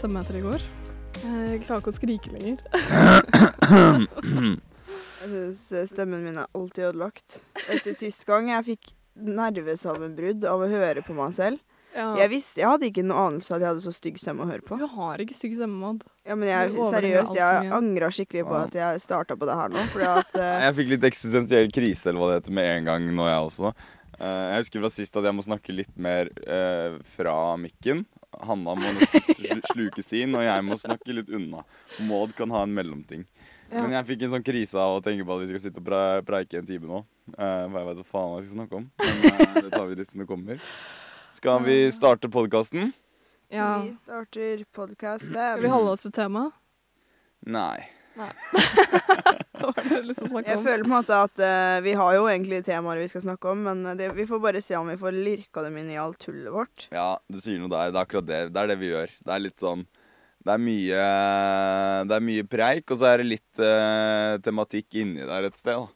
har så etter i går. Jeg klarer ikke å skrike lenger. Jeg syns stemmen min er alltid ødelagt. Etter sist gang jeg fikk nervesammenbrudd av å høre på meg selv. Ja. Jeg visste, jeg hadde ikke noe anelse at jeg hadde så stygg stemme å høre på. Du har ikke stygg stemme, Maud. Ja, men jeg, seriøst, jeg angra skikkelig på at jeg starta på det her nå. Fordi at uh... Jeg fikk litt eksistensiell krise eller hva det heter med en gang nå, jeg også. Uh, jeg husker fra sist at jeg må snakke litt mer uh, fra mikken. Hanna må nesten sluke sin, og jeg må snakke litt unna. Maud kan ha en mellomting. Ja. Men jeg fikk en sånn krise av å tenke på at vi skal sitte og pre preike en time nå. Uh, for jeg vet hva faen jeg skal snakke om. Men uh, det tar vi litt som det kommer. Skal vi starte podkasten? Ja. vi starter podkasten. Skal vi holde oss til temaet? Nei. Hva har du lyst til å snakke Jeg om? føler på en måte at uh, vi har jo egentlig temaer vi skal snakke om, men det, vi får bare se om vi får lirka dem inn i alt tullet vårt. Ja, du sier noe der. Det er akkurat det. Det er det vi gjør. Det er litt sånn Det er mye Det er mye preik, og så er det litt uh, tematikk inni der et sted. da.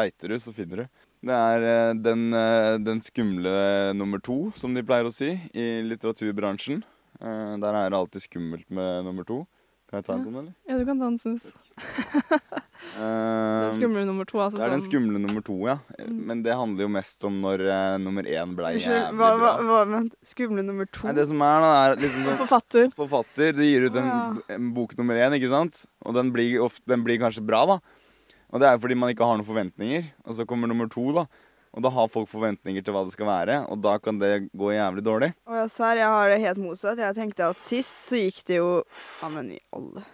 Leiter du, så finner du. Det er uh, den, eh, den skumle nummer to, som de pleier å si i litteraturbransjen. Eh, der er det alltid skummelt med nummer to. Kan jeg ta en sånn, eller? Ja, du kan ta en snus. Eh, Den skumle nummer to, altså det er den skumle nummer to, ja. Mm. Men det handler jo mest om når uh, nummer én ble jævlig hva, hva, bra. hva, vent, skumle nummer to? Nei, det som er, da, er liksom sånn Forfatter. forfatter. Du gir ut en, en bok nummer én, ikke sant? Og den blir, ofte, den blir kanskje bra, da. Og det er jo fordi man ikke har noen forventninger. Og så kommer nummer to, da. Og da har folk forventninger til hva det skal være, og da kan det gå jævlig dårlig. Å ja, serr, jeg har det helt motsatt. Jeg tenkte at sist så gikk det jo Ja, men i alle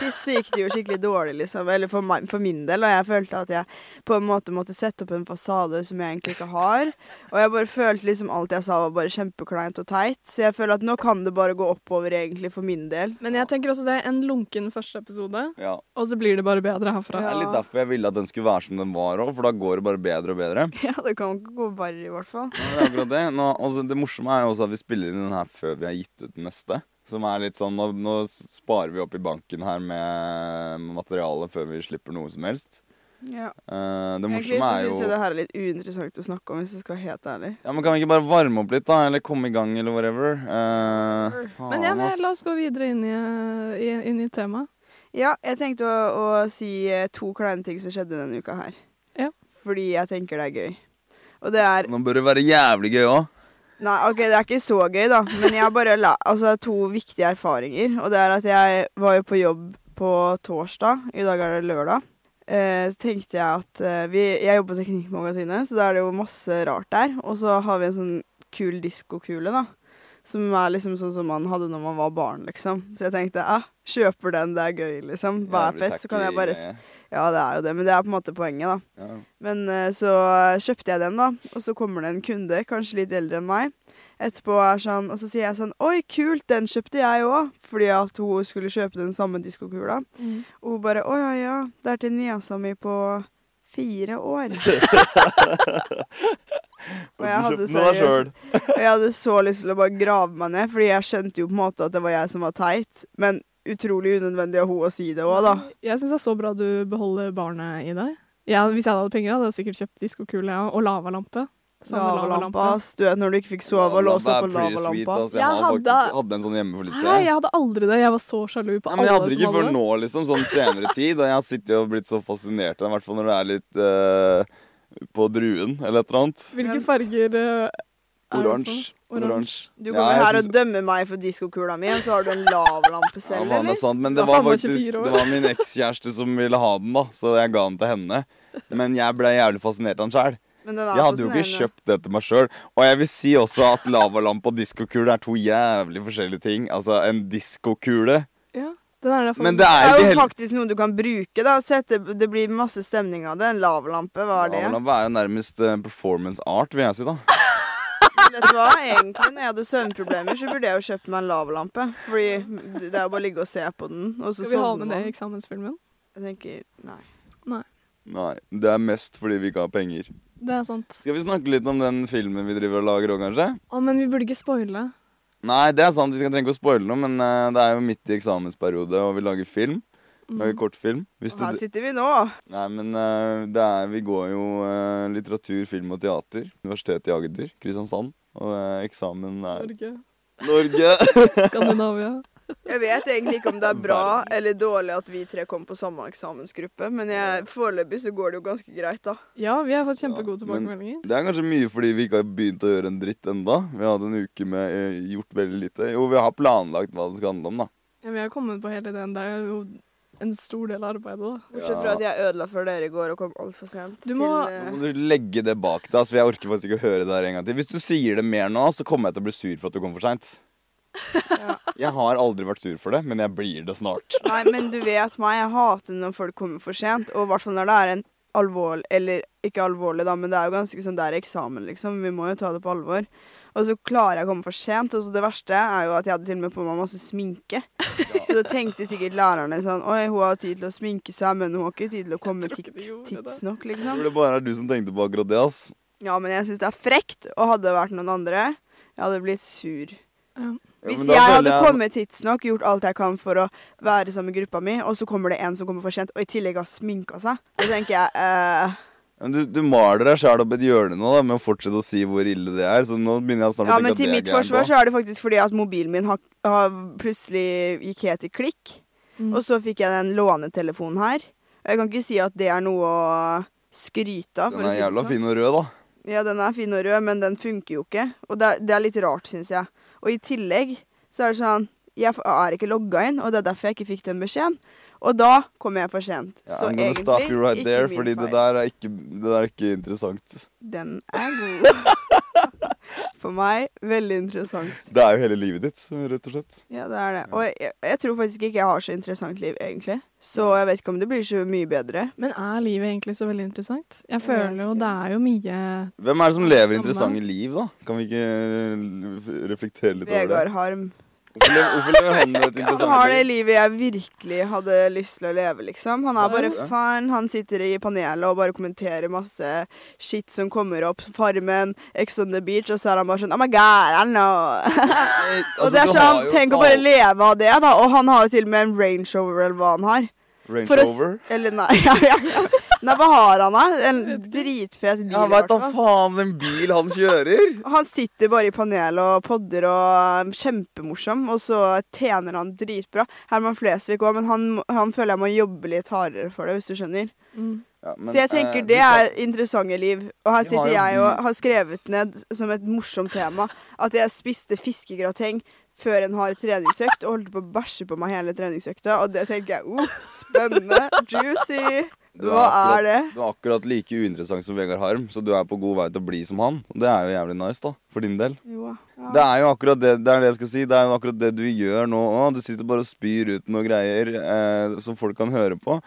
Sist så gikk det jo skikkelig dårlig, liksom. Eller for, meg, for min del. Og jeg følte at jeg på en måte måtte sette opp en fasade som jeg egentlig ikke har. Og jeg bare følte liksom alt jeg sa var bare kjempekleint og teit. Så jeg føler at nå kan det bare gå oppover, egentlig, for min del. Men jeg tenker også det er en lunken første episode, Ja. og så blir det bare bedre herfra. Det er litt derfor jeg ville at den skulle være som den var òg, for da går det bare bedre og bedre. Ja, det kan ikke gå verre, i hvert fall. Ja, det er akkurat det. Nå, altså, det morsomme er jo også at vi spiller inn den her før vi har gitt ut den neste. Som er litt sånn, nå, nå sparer vi opp i banken her med materiale før vi slipper noe som helst. Ja. Uh, det morsomme er jo er syns jo jeg det her er litt uinteressant å snakke om, hvis jeg skal være helt ærlig. Ja, men Kan vi ikke bare varme opp litt, da? Eller komme i gang, eller whatever? Uh, faen, Men ja, men la oss gå videre inn i, i, inn i temaet. Ja, jeg tenkte å, å si eh, to kleine ting som skjedde denne uka her. Ja. Fordi jeg tenker det er gøy. Og det er Nå bør det være jævlig gøy òg. Nei, OK, det er ikke så gøy, da. Men jeg har bare la, altså, to viktige erfaringer. Og det er at jeg var jo på jobb på torsdag. I dag er det lørdag. Eh, så tenkte jeg at eh, vi, Jeg jobber på Teknikkmagasinet, så da er det jo masse rart der. Og så har vi en sånn kul diskokule, da. Som er liksom sånn som man hadde når man var barn, liksom. Så jeg tenkte ah, kjøper den, det er gøy, liksom. Hver fest, så kan jeg bare Ja, det er jo det, men det er på en måte poenget, da. ja. Men eh, så kjøpte jeg den, da, og så kommer det en kunde, kanskje litt eldre enn meg. Etterpå er sånn, Og så sier jeg sånn Oi, kult, den kjøpte jeg òg. Fordi at hun skulle kjøpe den samme diskokula. Og hun bare Å ja, ja. Det er til niesa mi på fire år. og jeg hadde seriøst Og jeg hadde så lyst til å bare grave meg ned, fordi jeg skjønte jo på en måte at det var jeg som var teit. Men utrolig unødvendig av hun å si det òg, da. Jeg syns det er så bra du beholder barnet i deg. Jeg, hvis jeg hadde hatt penger, hadde jeg sikkert kjøpt diskokule ja, og lavalampe. Lavalampa. Du vet når du ikke fikk sove og låse opp på lavalampa. Altså. Jeg, Jeg hadde- faktisk, hadde en sånn hjemme for litt siden. siden. jeg hadde aldri det. Jeg var så sjalu på Nei, men jeg hadde det som ikke før nå, liksom. Sånn senere tid. Og jeg har sittet og blitt så fascinert av det, i hvert fall når det er litt uh, på druen eller et eller annet. Hvilke farger uh, er? Oransje. Oransje. Du kommer ja, her synes- og dømmer meg for diskokula mi, og så har du en lavlampe selv, ja, det er eller? sant, men det var faktisk Det var min ekskjæreste som ville ha den, da, så jeg ga den til henne. Men jeg ble jævlig fascinert av den sjøl. Men den er Jeg hadde jo ikke kjøpt det til meg sjøl. Og jeg vil si også at lavalampe og diskokule er to jævlig forskjellige ting. Altså, en diskokule Ja, den er Men det Det er er jo faktisk noe du kan bruke, da. Sette, det blir masse stemning av det. En lavalampe, hva er det? Lavalampe er jo nærmest eh, performance art, vil jeg si, da. Vet du hva, egentlig, når jeg hadde søvnproblemer, så burde jeg jo kjøpt meg en lavalampe. Fordi det er jo bare å ligge og se på den, og så Skal vi ha med det i eksamensfilmen? Jeg tenker, nei. Nei, det er mest fordi vi ikke har penger. Det er sant. Skal vi snakke litt om den filmen vi driver og lager òg, kanskje? Å, men vi burde ikke spoile. Nei, det er sant, vi skal trenger ikke å spoile noe, men uh, det er jo midt i eksamensperiode, og vi lager film. Lager Mm. kortfilm. Hvis Og her du sitter vi nå. Nei, men uh, det er, vi går jo uh, litteratur, film og teater. Universitetet i Agder, Kristiansand. Og eksamen er Norge. Norge! Skandinavia. Jeg vet egentlig ikke om det er bra eller dårlig at vi tre kom på samme eksamensgruppe, men jeg- foreløpig så går det jo ganske greit, da. Ja, vi har fått kjempegode Ja, tilbakemeldinger. Det er kanskje mye fordi vi ikke har begynt å gjøre en dritt enda. Vi har hatt en uke med eh, gjort veldig lite. Jo, vi har planlagt hva det skal handle om, da. Ja, vi har kommet på hele ideen. Det er jo en stor del av arbeidet, da. Bortsett fra at jeg ødela for dere i går og kom altfor sent. Du må- til, eh, du legge det bak deg, altså, for jeg orker faktisk ikke å høre det her en gang til. Hvis du sier det mer nå, så kommer jeg til å bli sur for at du kom for seint. Ja. Jeg har aldri vært sur for det, men jeg blir det snart. Nei, men du vet meg, jeg hater når folk kommer for sent, og i hvert fall når det er en alvorlig Eller ikke alvorlig, da, men det er jo ganske sånn det er eksamen, liksom. Vi må jo ta det på alvor. Og så klarer jeg å komme for sent, og så det verste er jo at jeg hadde til og med på meg masse sminke. Så da tenkte sikkert lærerne sånn Oi, hun har tid til å sminke seg, men hun har ikke tid til å komme Jeg tids, tidsnok, Jeg liksom. tror det bare er du som tenkte på akkurat det, ass. Ja, men jeg syns det er frekt, og hadde det vært noen andre, jeg hadde blitt sur. Ja. Ja, Hvis ja, jeg hadde jeg- kommet tidsnok, gjort alt jeg kan for å være sammen med gruppa mi, og så kommer det en som kommer for sent, og i tillegg har sminka seg, så tenker jeg eh, Men du, du maler deg sjæl opp et hjørne nå da, med å fortsette å si hvor ille det er. Så nå begynner jeg snart Ja, å men tenke til at mitt det er gærent forsvar så er det faktisk fordi at mobilen min har, har plutselig gikk helt i klikk. Mm. Og så fikk jeg den lånetelefonen her. Jeg kan ikke si at det er noe å skryte av. Den er jævla sånn. fin og rød, da. Ja, den er fin og rød, men den funker jo ikke. Og det er, det er litt rart, syns jeg. Og i tillegg så er det sånn Jeg er ikke logga inn, og det er derfor jeg ikke fikk den beskjeden. Og da kom jeg for sent. Ja, så egentlig stop you right ikke there, min fordi det feil. der er ikke, det der er ikke interessant. Den er god. For meg veldig interessant. Det er jo hele livet ditt, rett og slett. Ja, det er det. Og jeg, jeg tror faktisk ikke jeg har så interessant liv, egentlig. Så jeg vet ikke om det blir så mye bedre. Men er livet egentlig så veldig interessant? Jeg føler jo det er jo mye Hvem er det som er lever interessante liv, da? Kan vi ikke reflektere litt over det? Vegard Harm. Hvorfor lever, han et Han har det livet jeg virkelig hadde lyst til å leve, liksom. Han er bare fan. Han sitter i panelet og bare kommenterer masse shit som kommer opp. Farmen, Ex on the beach, og så er han bare sånn Oh my god, I know. Altså, og det er sånn, Tenk å bare leve av det, da. Og han har jo til og med en Range Rover, eller hva han har. Range over? Rover? Eller nei, ja, ja, ja. Nei, hva har han, da? En dritfet bil, Ja, i veit da faen en bil han kjører! Han sitter bare i panelet og podder og kjempemorsom, og så tjener han dritbra. Herman Flesvig òg, men han, han føler jeg må jobbe litt hardere for det, hvis du skjønner. mm. Ja, men, så jeg tenker eh, det er interessante liv. Og her sitter jeg og har skrevet ned som et morsomt tema at jeg spiste fiskegrateng før en hard treningsøkt og holdt på å bæsje på meg hele treningsøkta. Og det tenker jeg oh, spennende, juicy. Du Hva akkurat- er det? Du er akkurat like uinteressant som Vegard Harm, så du er på god vei til å bli som han. Og det er jo jævlig nice, da. For din del. Jo, ja. Det er jo akkurat det, det er det jeg skal si. Det er jo akkurat det du gjør nå òg. Du sitter bare og spyr ut noe greier eh, som folk kan høre på.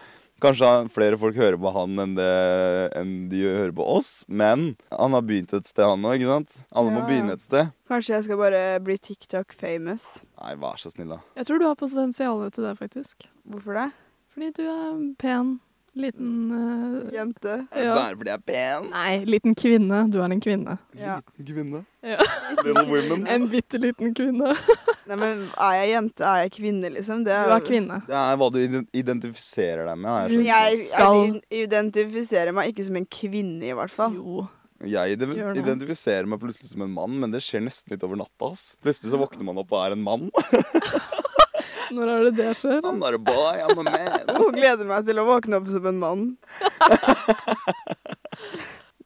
Kanskje flere folk hører på han enn, det, enn de hører på oss, men han har begynt et sted, han òg, ikke sant? Alle må Ja, må begynne et sted. Kanskje jeg skal bare bli TikTok-famous. Nei, vær så snill, da. Jeg tror du har potensial til det, faktisk. Hvorfor det? Fordi du er pen, liten uh, Jente. Ja. Bare fordi jeg er pen. Nei, liten kvinne. Du er en kvinne. Ja. Kvinne. Ja. Little women. En bitte liten kvinne. Nei, men er jeg jente, er jeg kvinne, liksom? Det Du er kvinne. Det er hva du identifiserer deg med. har jeg skjønt. jeg, jeg identifiserer meg ikke som en kvinne, i hvert fall. Jo. Jeg identifiserer meg plutselig som en mann, men det skjer nesten litt over natta. ass. Plutselig så våkner man opp og er en mann. Når er det det skjer? I'm not a boy, I'm a man. Hun gleder meg til å våkne opp som en mann.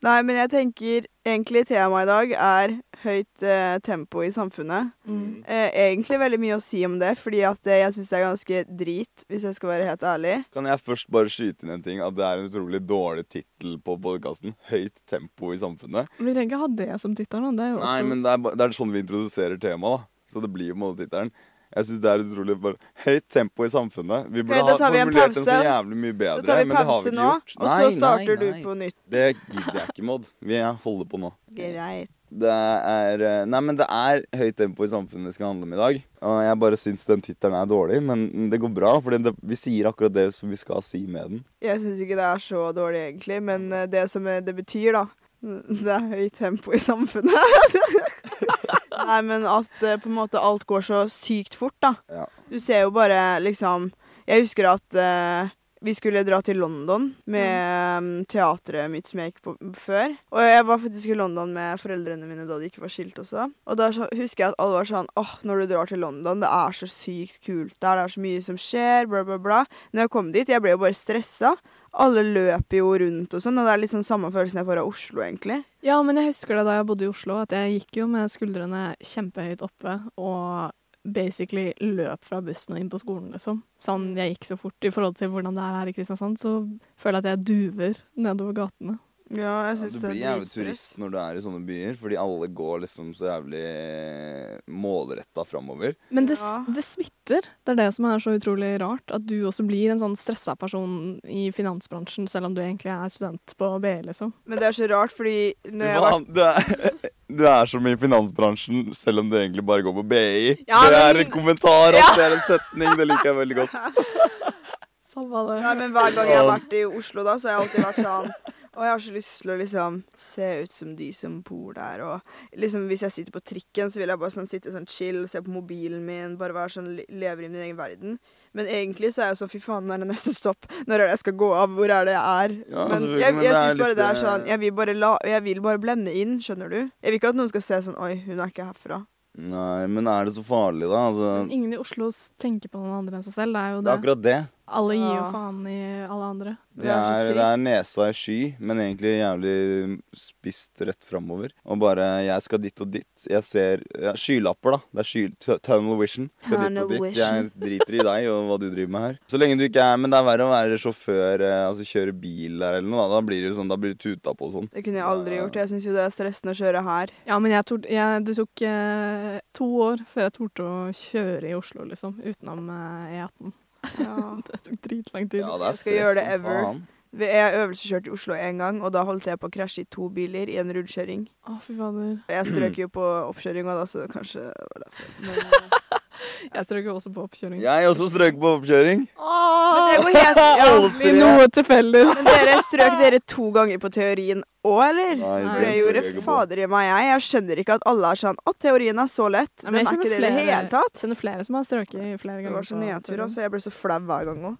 Nei, men jeg tenker egentlig temaet i dag er høyt eh, tempo i samfunnet. Mm. Eh, egentlig veldig mye å si om det, fordi at det, jeg syns det er ganske drit, hvis jeg skal være helt ærlig. Kan jeg først bare skyte inn en ting? At det er en utrolig dårlig tittel på podkasten. Høyt tempo i samfunnet. Vi trenger ikke ha det som tittel, Nei, men det er, det er sånn vi introduserer temaet, da. Så det blir jo på en måte tittelen. Jeg syns det er utrolig bare Høyt tempo i samfunnet. Vi burde da ha formulert den så jævlig mye bedre, Da tar vi pause nå, og så starter du på nytt. Det gidder jeg ikke, Maud. Vi holder på nå. Greit. Det er eh, Nei, men det er høyt tempo i samfunnet det skal handle om i dag. Og jeg bare syns den tittelen er dårlig, men det går bra. For vi sier akkurat det som vi skal si med den. Jeg syns ikke det er så dårlig, egentlig, men eh, det som er- det betyr, da Det er høyt tempo i samfunnet. Nei, men at eh, på en måte alt går så sykt fort, da. Ja. Du ser jo bare liksom Jeg husker at eh, Vi skulle dra til London med mm. teatret mitt som jeg gikk på før. Og jeg var faktisk i London med foreldrene mine da de ikke var skilt også. Og da husker jeg at alle var sånn åh, når du drar til London, det er så sykt kult der, det er så mye som skjer, bla, bla, bla. Når jeg kom dit, jeg ble jo bare stressa. Alle løper jo rundt og sånn, og det er litt sånn samme følelsen jeg får av Oslo, egentlig. Ja, men jeg husker det da jeg bodde i Oslo, at jeg gikk jo med skuldrene kjempehøyt oppe og basically løp fra bussen og inn på skolen, liksom. Sånn jeg gikk så fort i forhold til hvordan det er her i Kristiansand, så føler jeg at jeg duver nedover gatene. Ja, jeg Ja, du det blir jævlig turist når du er i sånne byer, fordi alle går liksom så jævlig målretta framover. Men det, Ja. det smitter. Det er det som er så utrolig rart. At du også blir en sånn stressa person i finansbransjen, selv om du egentlig er student på BI, liksom. Men det er så rart, fordi når jeg var du, er, du er som i finansbransjen, selv om du egentlig bare går på BI. Ja, det er men- en kommentar, ass. Det er en setning. Det liker jeg veldig godt. Samme det. Nei, men hver gang jeg har vært i Oslo, da, så har jeg alltid vært sånn Og jeg har så lyst til å liksom se ut som de som bor der, og liksom hvis jeg sitter på trikken, så vil jeg bare sånn sitte sånn chill, se på mobilen min, bare være sånn lever i min egen verden. Men egentlig så er jeg jo sånn fy faen, når er det neste stopp? Når er det jeg skal gå av? Hvor er det jeg er? Ja, men jeg, jeg, jeg syns bare litt, det er eh, sånn jeg vil, bare la, jeg vil bare blende inn, skjønner du? Jeg vil ikke at noen skal se sånn Oi, hun er ikke herfra. Nei, men er det så farlig, da? Altså, ingen i Oslo tenker på noen andre enn seg selv. Det er jo det Det er akkurat det. Alle gir jo faen i alle andre. Det Det er det er nesa i sky, men egentlig jævlig spist rett framover. Og bare 'jeg skal dit og dit'. Jeg ser ja, skylapper, da. Det er sky, tunnel vision. Skal dit og dit. Jeg driter i deg og hva du driver med her. Så lenge du ikke er Men det er verre å være sjåfør, eh, altså kjøre bil der eller noe. Da, da blir du sånn, da blir det tuta på og sånn. Det kunne jeg aldri gjort. Jeg syns jo det er stressende å kjøre her. Ja, men jeg tord, jeg, det tok eh, to år før jeg torde å kjøre i Oslo, liksom. Utenom eh, E18. Ja. Det tok dritlang tid. Ja, det er Jeg skal gjøre det ever. faen. Jeg øvelseskjørte i Oslo en gang, og da holdt jeg på å krasje i to biler i en rundkjøring. Å, fy fader. Jeg strøk jo på oppkjøringa da, så det kanskje var derfor. Men, eh, Jeg strøk også på oppkjøring. Jeg også strøk på oppkjøring. men det går helt ja. Noe til felles. Men dere strøk dere to ganger på teorien òg, eller? Nei, Nei. Det gjorde jeg fader i meg, jeg. Jeg skjønner ikke at alle er sånn Å, teorien er så lett. Den men er jeg ikke det i det hele tatt. kjenner flere som har strøket flere ganger. Det var så nedtur, altså. Jeg ble så flau hver gang òg.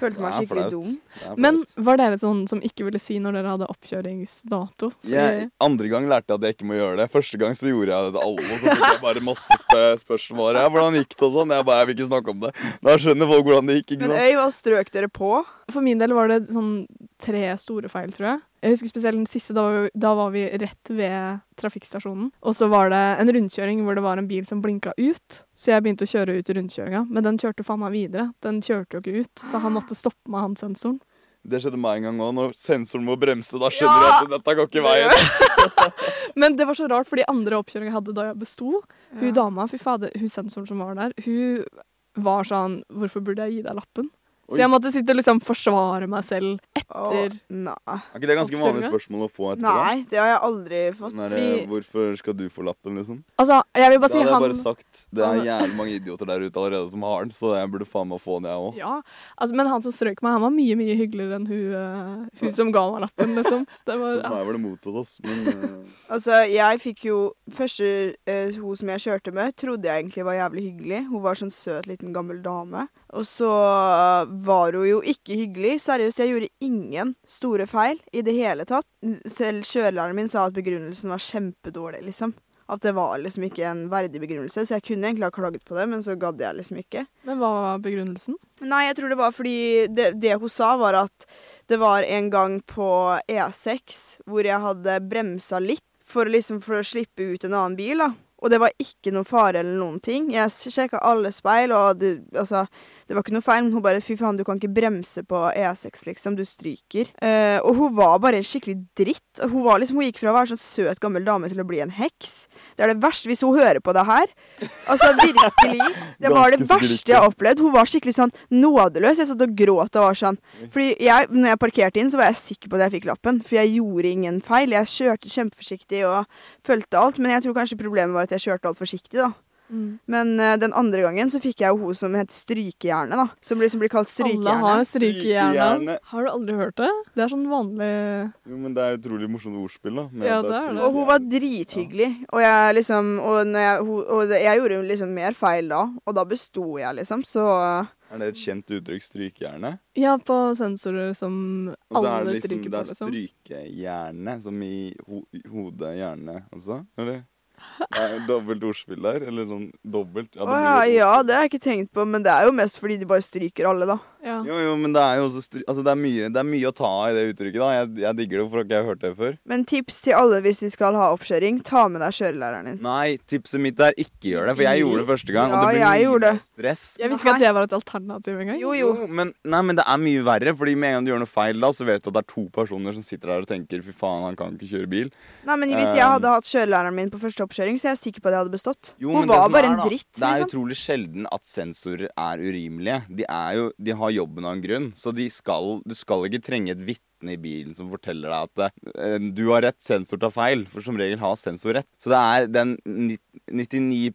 Følte meg skikkelig flaut. dum. Men var dere sånn som ikke ville si når dere hadde oppkjøringsdato? Fordi- jeg, andre gang lærte jeg at jeg ikke må gjøre det. Første gang så gjorde jeg det til alle. Og så fikk jeg bare masse spø spørsmål. Ja, 'Hvordan gikk det?' og sånn. Jeg bare jeg vil ikke snakke om det. Da skjønner folk hvordan det gikk. ikke Men sant? Øy, hva strøk dere på? For min del var det sånn tre store feil, tror jeg. Jeg husker spesielt den siste. Da var vi, da var vi rett ved trafikkstasjonen. Og så var det en rundkjøring hvor det var en bil som blinka ut. Så jeg begynte å kjøre ut i rundkjøringa. Men den kjørte faen meg videre. Den kjørte jo ikke ut, så han måtte stoppe med han sensoren. Det skjedde meg en gang òg. Når sensoren må bremse, da skjønner du at dette går ikke veien. Men det var så rart, for de andre oppkjøringene jeg hadde da jeg besto Hun Ja. dama, fy fader, hun sensoren som var der, hun var sånn Hvorfor burde jeg gi deg lappen? Så jeg måtte sitte og liksom forsvare meg selv etter nei. Er ikke det ganske vanlig spørsmål å få etter? nei, det har jeg aldri fått. Den hvorfor skal du få lappen, liksom? Altså, jeg vil bare Da hadde jeg han bare sagt Det er jævlig mange idioter der ute allerede som har den, så jeg burde faen meg få den, jeg òg. Ja, altså, men han som strøk meg, han var mye mye hyggeligere enn hun, uh, hun som ga meg lappen, liksom. Det var, Hos meg var det motsatt, altså. Men uh... Altså, jeg fikk jo Første uh, hun som jeg kjørte med, trodde jeg egentlig var jævlig hyggelig. Hun var sånn søt liten gammel dame. Og så eh, var hun jo ikke hyggelig. Seriøst, jeg gjorde ingen store feil i det hele tatt. Selv kjørelæreren min sa at begrunnelsen var kjempedårlig, liksom. At det var liksom ikke en verdig begrunnelse, så jeg kunne egentlig ha klaget på det, men så gadd jeg liksom ikke. Men hva var begrunnelsen? Nei, jeg tror det var fordi det, det hun sa, var at det var en gang på E6 hvor jeg hadde bremsa litt for, liksom, for å slippe ut en annen bil. da. Og det var ikke noe fare eller noen ting. Jeg sjekka alle speil, og det, altså, det var ikke noe feil. Men hun bare 'fy faen, du kan ikke bremse på E6, liksom. Du stryker'. Eh, og hun var bare skikkelig dritt. Hun, var liksom, hun gikk fra å være sånn søt gammel dame til å bli en heks. Det er det verste hvis hun hører på det her. Altså virkelig. Det var det verste jeg har opplevd. Hun var skikkelig sånn nådeløs. Jeg satt og gråt og var sånn. Fordi jeg, når jeg parkerte inn, så var jeg sikker på at jeg fikk lappen. For jeg gjorde ingen feil. Jeg kjørte kjempeforsiktig og fulgte alt. Men jeg tror kanskje problemet var at jeg kjørte alt forsiktig, da. Mm. Men uh, den andre gangen så fikk jeg jo hun som heter Strykejerne, da. Som liksom blir kalt Alle har Strykejerne. ass. Har du aldri hørt det? Det er sånn vanlig Jo, men det er utrolig morsomt ordspill, da. med Ja, det er det. Og hun var drithyggelig. Og jeg liksom Og, når jeg, hun, og jeg gjorde liksom mer feil da, og da besto jeg, liksom. Så Er det et kjent uttrykk, strykejerne? Ja, på sensorer som Og så er på. det liksom, det er liksom. strykejerne, som i ho hodet hjerne også, eller? Dobbelt ordspill der, eller sånn dobbelt. Ja, det blir ja, det har jeg ikke tenkt på, men det er jo mest fordi de bare stryker alle, da. Ja. Jo, jo, men det er jo også stry altså, det, er mye, det er mye å ta av i det uttrykket, da. Jeg, jeg digger det, for ikke jeg har hørt det før. Men tips til alle hvis de skal ha oppkjøring, ta med deg kjørelæreren din. Nei, tipset mitt er ikke gjør det, for jeg gjorde det første gang, Ja, og det gjorde mye det. stress. Jeg visste ikke at det var et alternativ engang. Jo, jo. men, nei, men det er mye verre, fordi med en gang du gjør noe feil da, så vet du at det er to personer som sitter der og tenker fy faen, han kan ikke kjøre bil. Nei, men Hvis jeg Um, hadde hatt kjørelæreren min på første oppkjøring, så er jeg sikker på at jeg hadde bestått. Jo, Hun det var bare er, en dritt, liksom. Det er liksom. utrolig sjelden at sensorer er urimelige. De, er jo, de har jobben av en grunn, så skal, du skal ikke trenge et vitne i bilen som forteller deg at eh, du har rett, sensor tar feil. For som regel har sensor rett. Så det er den ni- 99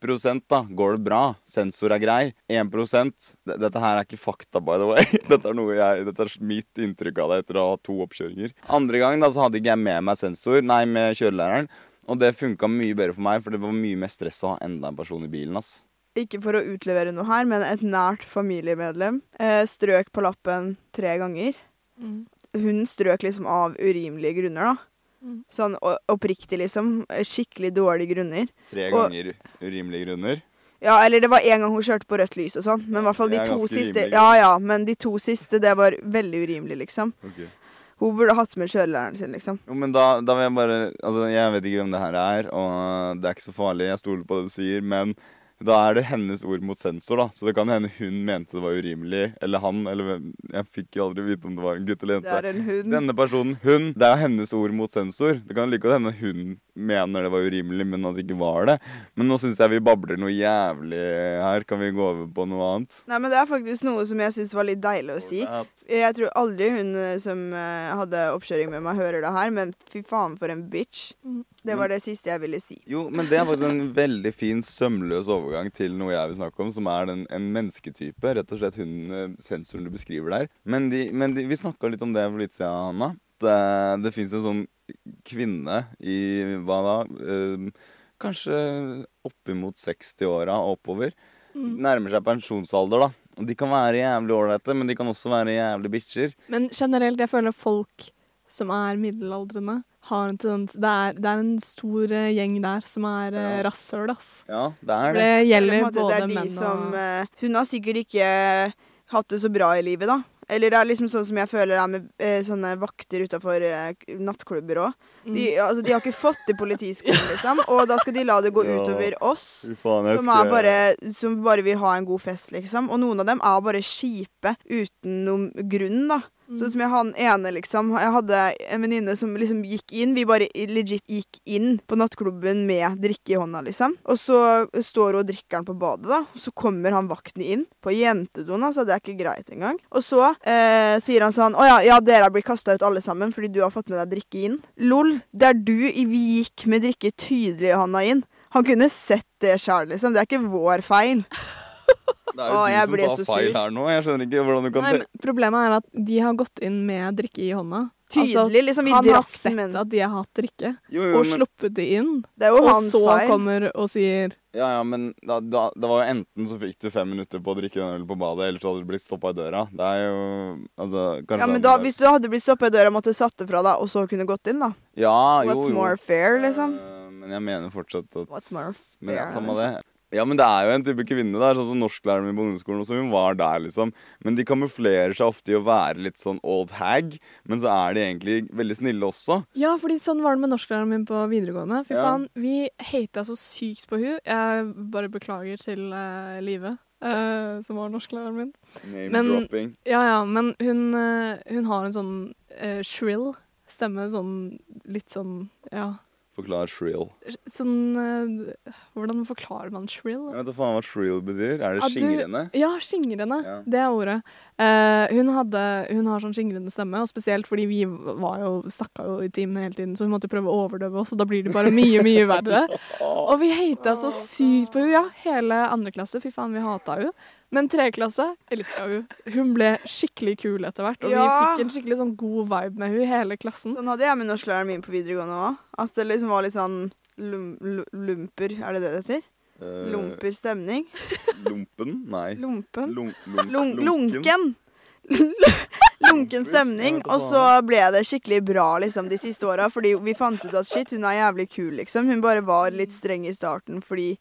da går det bra. Sensor er grei. 1 d- Dette her er ikke fakta, by the way. Dette er, jeg, dette er mitt inntrykk av det etter å ha to oppkjøringer. Andre gang da, så hadde ikke jeg med meg sensor, nei, med kjørelæreren. Og det funka mye bedre for meg, for det var mye mer stress å ha enda en person i bilen. ass. Ikke for å utlevere noe her, men et nært familiemedlem eh, strøk på lappen tre ganger. Mm. Hun strøk liksom av urimelige grunner, da. Mm. Sånn oppriktig, liksom. Skikkelig dårlige grunner. Tre Og- ganger urimelige grunner. Ja, eller det var en gang hun kjørte på rødt lys og sånn, men i hvert fall de to siste rimelig. Ja ja, men de to siste, det var veldig urimelig, liksom. Ok. Hun burde hatt med kjørelæreren sin, liksom. Jo, men da, da vil jeg bare Altså, jeg vet ikke hvem det her er, og det er ikke så farlig, jeg stoler på det du sier, men da er det hennes ord mot sensor, da. Så det kan hende hun mente det var urimelig, eller han, eller Jeg fikk jo aldri vite om det var en gutt eller jente. Det er en hund. Denne personen, hun, det er hennes ord mot sensor. Det kan like godt hende hun mener det var urimelig, men at det ikke var det. Men nå syns jeg vi babler noe jævlig her. Kan vi gå over på noe annet? Nei, men det er faktisk noe som jeg syns var litt deilig å si. Jeg tror aldri hun eh, som eh, hadde oppkjøring med meg, hører det her, men fy faen for en bitch. Mm. Det var det siste jeg ville si. Jo, men det er faktisk en veldig fin, sømløs overgang til noe jeg vil snakke om, som er den, en mennesketype. Rett og slett hun eh, sensoren du beskriver der. Men, de, men de, vi snakka litt om det for litt siden, Hanna. Det, det fins en sånn kvinne i hva da? Eh, kanskje oppimot 60-åra og oppover. Mm. Nærmer seg pensjonsalder, da. Og de kan være jævlig ålreite, men de kan også være jævlig bitcher. Men generelt, jeg føler folk som er middelaldrende, har en tendens det er, det er en stor eh, gjeng der som er uh, Ja. rasshøl, ass. Ja, det er det. det gjelder måte, både det de menn som og eh, Hun har sikkert ikke hatt det så bra i livet, da. Eller det er liksom sånn som jeg føler er med eh, sånne vakter utafor nattklubber òg. Mm. De, altså, de har ikke fått til politiskolen, liksom, og da skal de la det gå utover oss. Som, bare, som bare vil ha en god fest, liksom. Og noen av dem er bare kjipe uten noen grunn, da. Sånn som jeg han ene, liksom. Jeg hadde en venninne som liksom gikk inn. Vi bare legit gikk inn på nattklubben med drikke i hånda, liksom. Og så står hun og drikker den på badet, da. Og så kommer han vakten inn på jentedoen, altså. Det er ikke greit engang. Og så eh, sier han sånn Å ja, ja, dere blir kasta ut alle sammen fordi du har fått med deg drikke inn. Lol. Det er du Vi gikk med drikke tydelig i hånda inn. Han kunne sett det sjøl, liksom. Det er ikke vår feil. Det er jo Å, du som tar feil sur. her nå. Jeg skjønner ikke hvordan du kan Nei, men Problemet er at de har gått inn med drikke i hånda. Tydelig, liksom. Vi han har drakk sett men at de har hatt drikke, Jo, jo, og men, sluppet det inn. Det er jo Og hans så feil. kommer og sier ja, ja, men da, da, det var jo enten så fikk du fem minutter på å drikke den ølen på badet, eller så hadde du blitt stoppa i døra. Det er jo Altså, kanskje Ja, men da, Hvis du hadde blitt stoppa i døra, måtte du satt det fra deg, og så kunne gått inn, da. ja, jo, What's jo. more fair, liksom? Eh, Men jeg mener fortsatt at What's more men, ja, fair, Samme liksom? det. Ja, men det er jo en type kvinne der, sånn som norsklæreren min på ungdomsskolen også, hun var der, liksom. Men de kamuflerer seg ofte i å være litt sånn old hag, men så er de egentlig veldig snille også. Ja, fordi sånn var det med norsklæreren min på videregående. Fy Ja. faen, vi hata så sykt på hun. Jeg bare beklager til uh, Live, Uh, som var norsklæreren min. Name Men- dropping. Ja, ja, men hun, uh, hun har en sånn uh, shrill stemme, sånn litt sånn Ja. Forklar shrill. Sånn eh, Hvordan forklarer man shrill? Jeg vet da faen hva shrill betyr. Er det Ja, skingrende? Ja, skingrende. Ja. Det er ordet. Uh, hun, hadde, hun har sånn skingrende stemme, og spesielt fordi vi var jo, snakka jo i timene hele tiden, så hun måtte prøve å overdøve oss, og da blir det bare mye, mye verre. Og vi hata så sykt på henne. Ja, hele andre klasse. Fy faen, vi hata henne. Men tredje klasse elska hun. Hun ble skikkelig kul etter hvert, og vi fikk en skikkelig sånn god vibe med hun hele klassen. Sånn hadde jeg med norsklæreren min på videregående òg. At det liksom var litt sånn lum, lumper Er det det det heter? Uh, Lumper stemning? Lumpen? Nei. Lumpen? Lunk, Lun lunken. lunken. Lunken stemning. Og så ble det skikkelig bra liksom de siste åra, fordi vi fant ut at shit, hun er jævlig kul, liksom. Hun bare var litt streng i starten fordi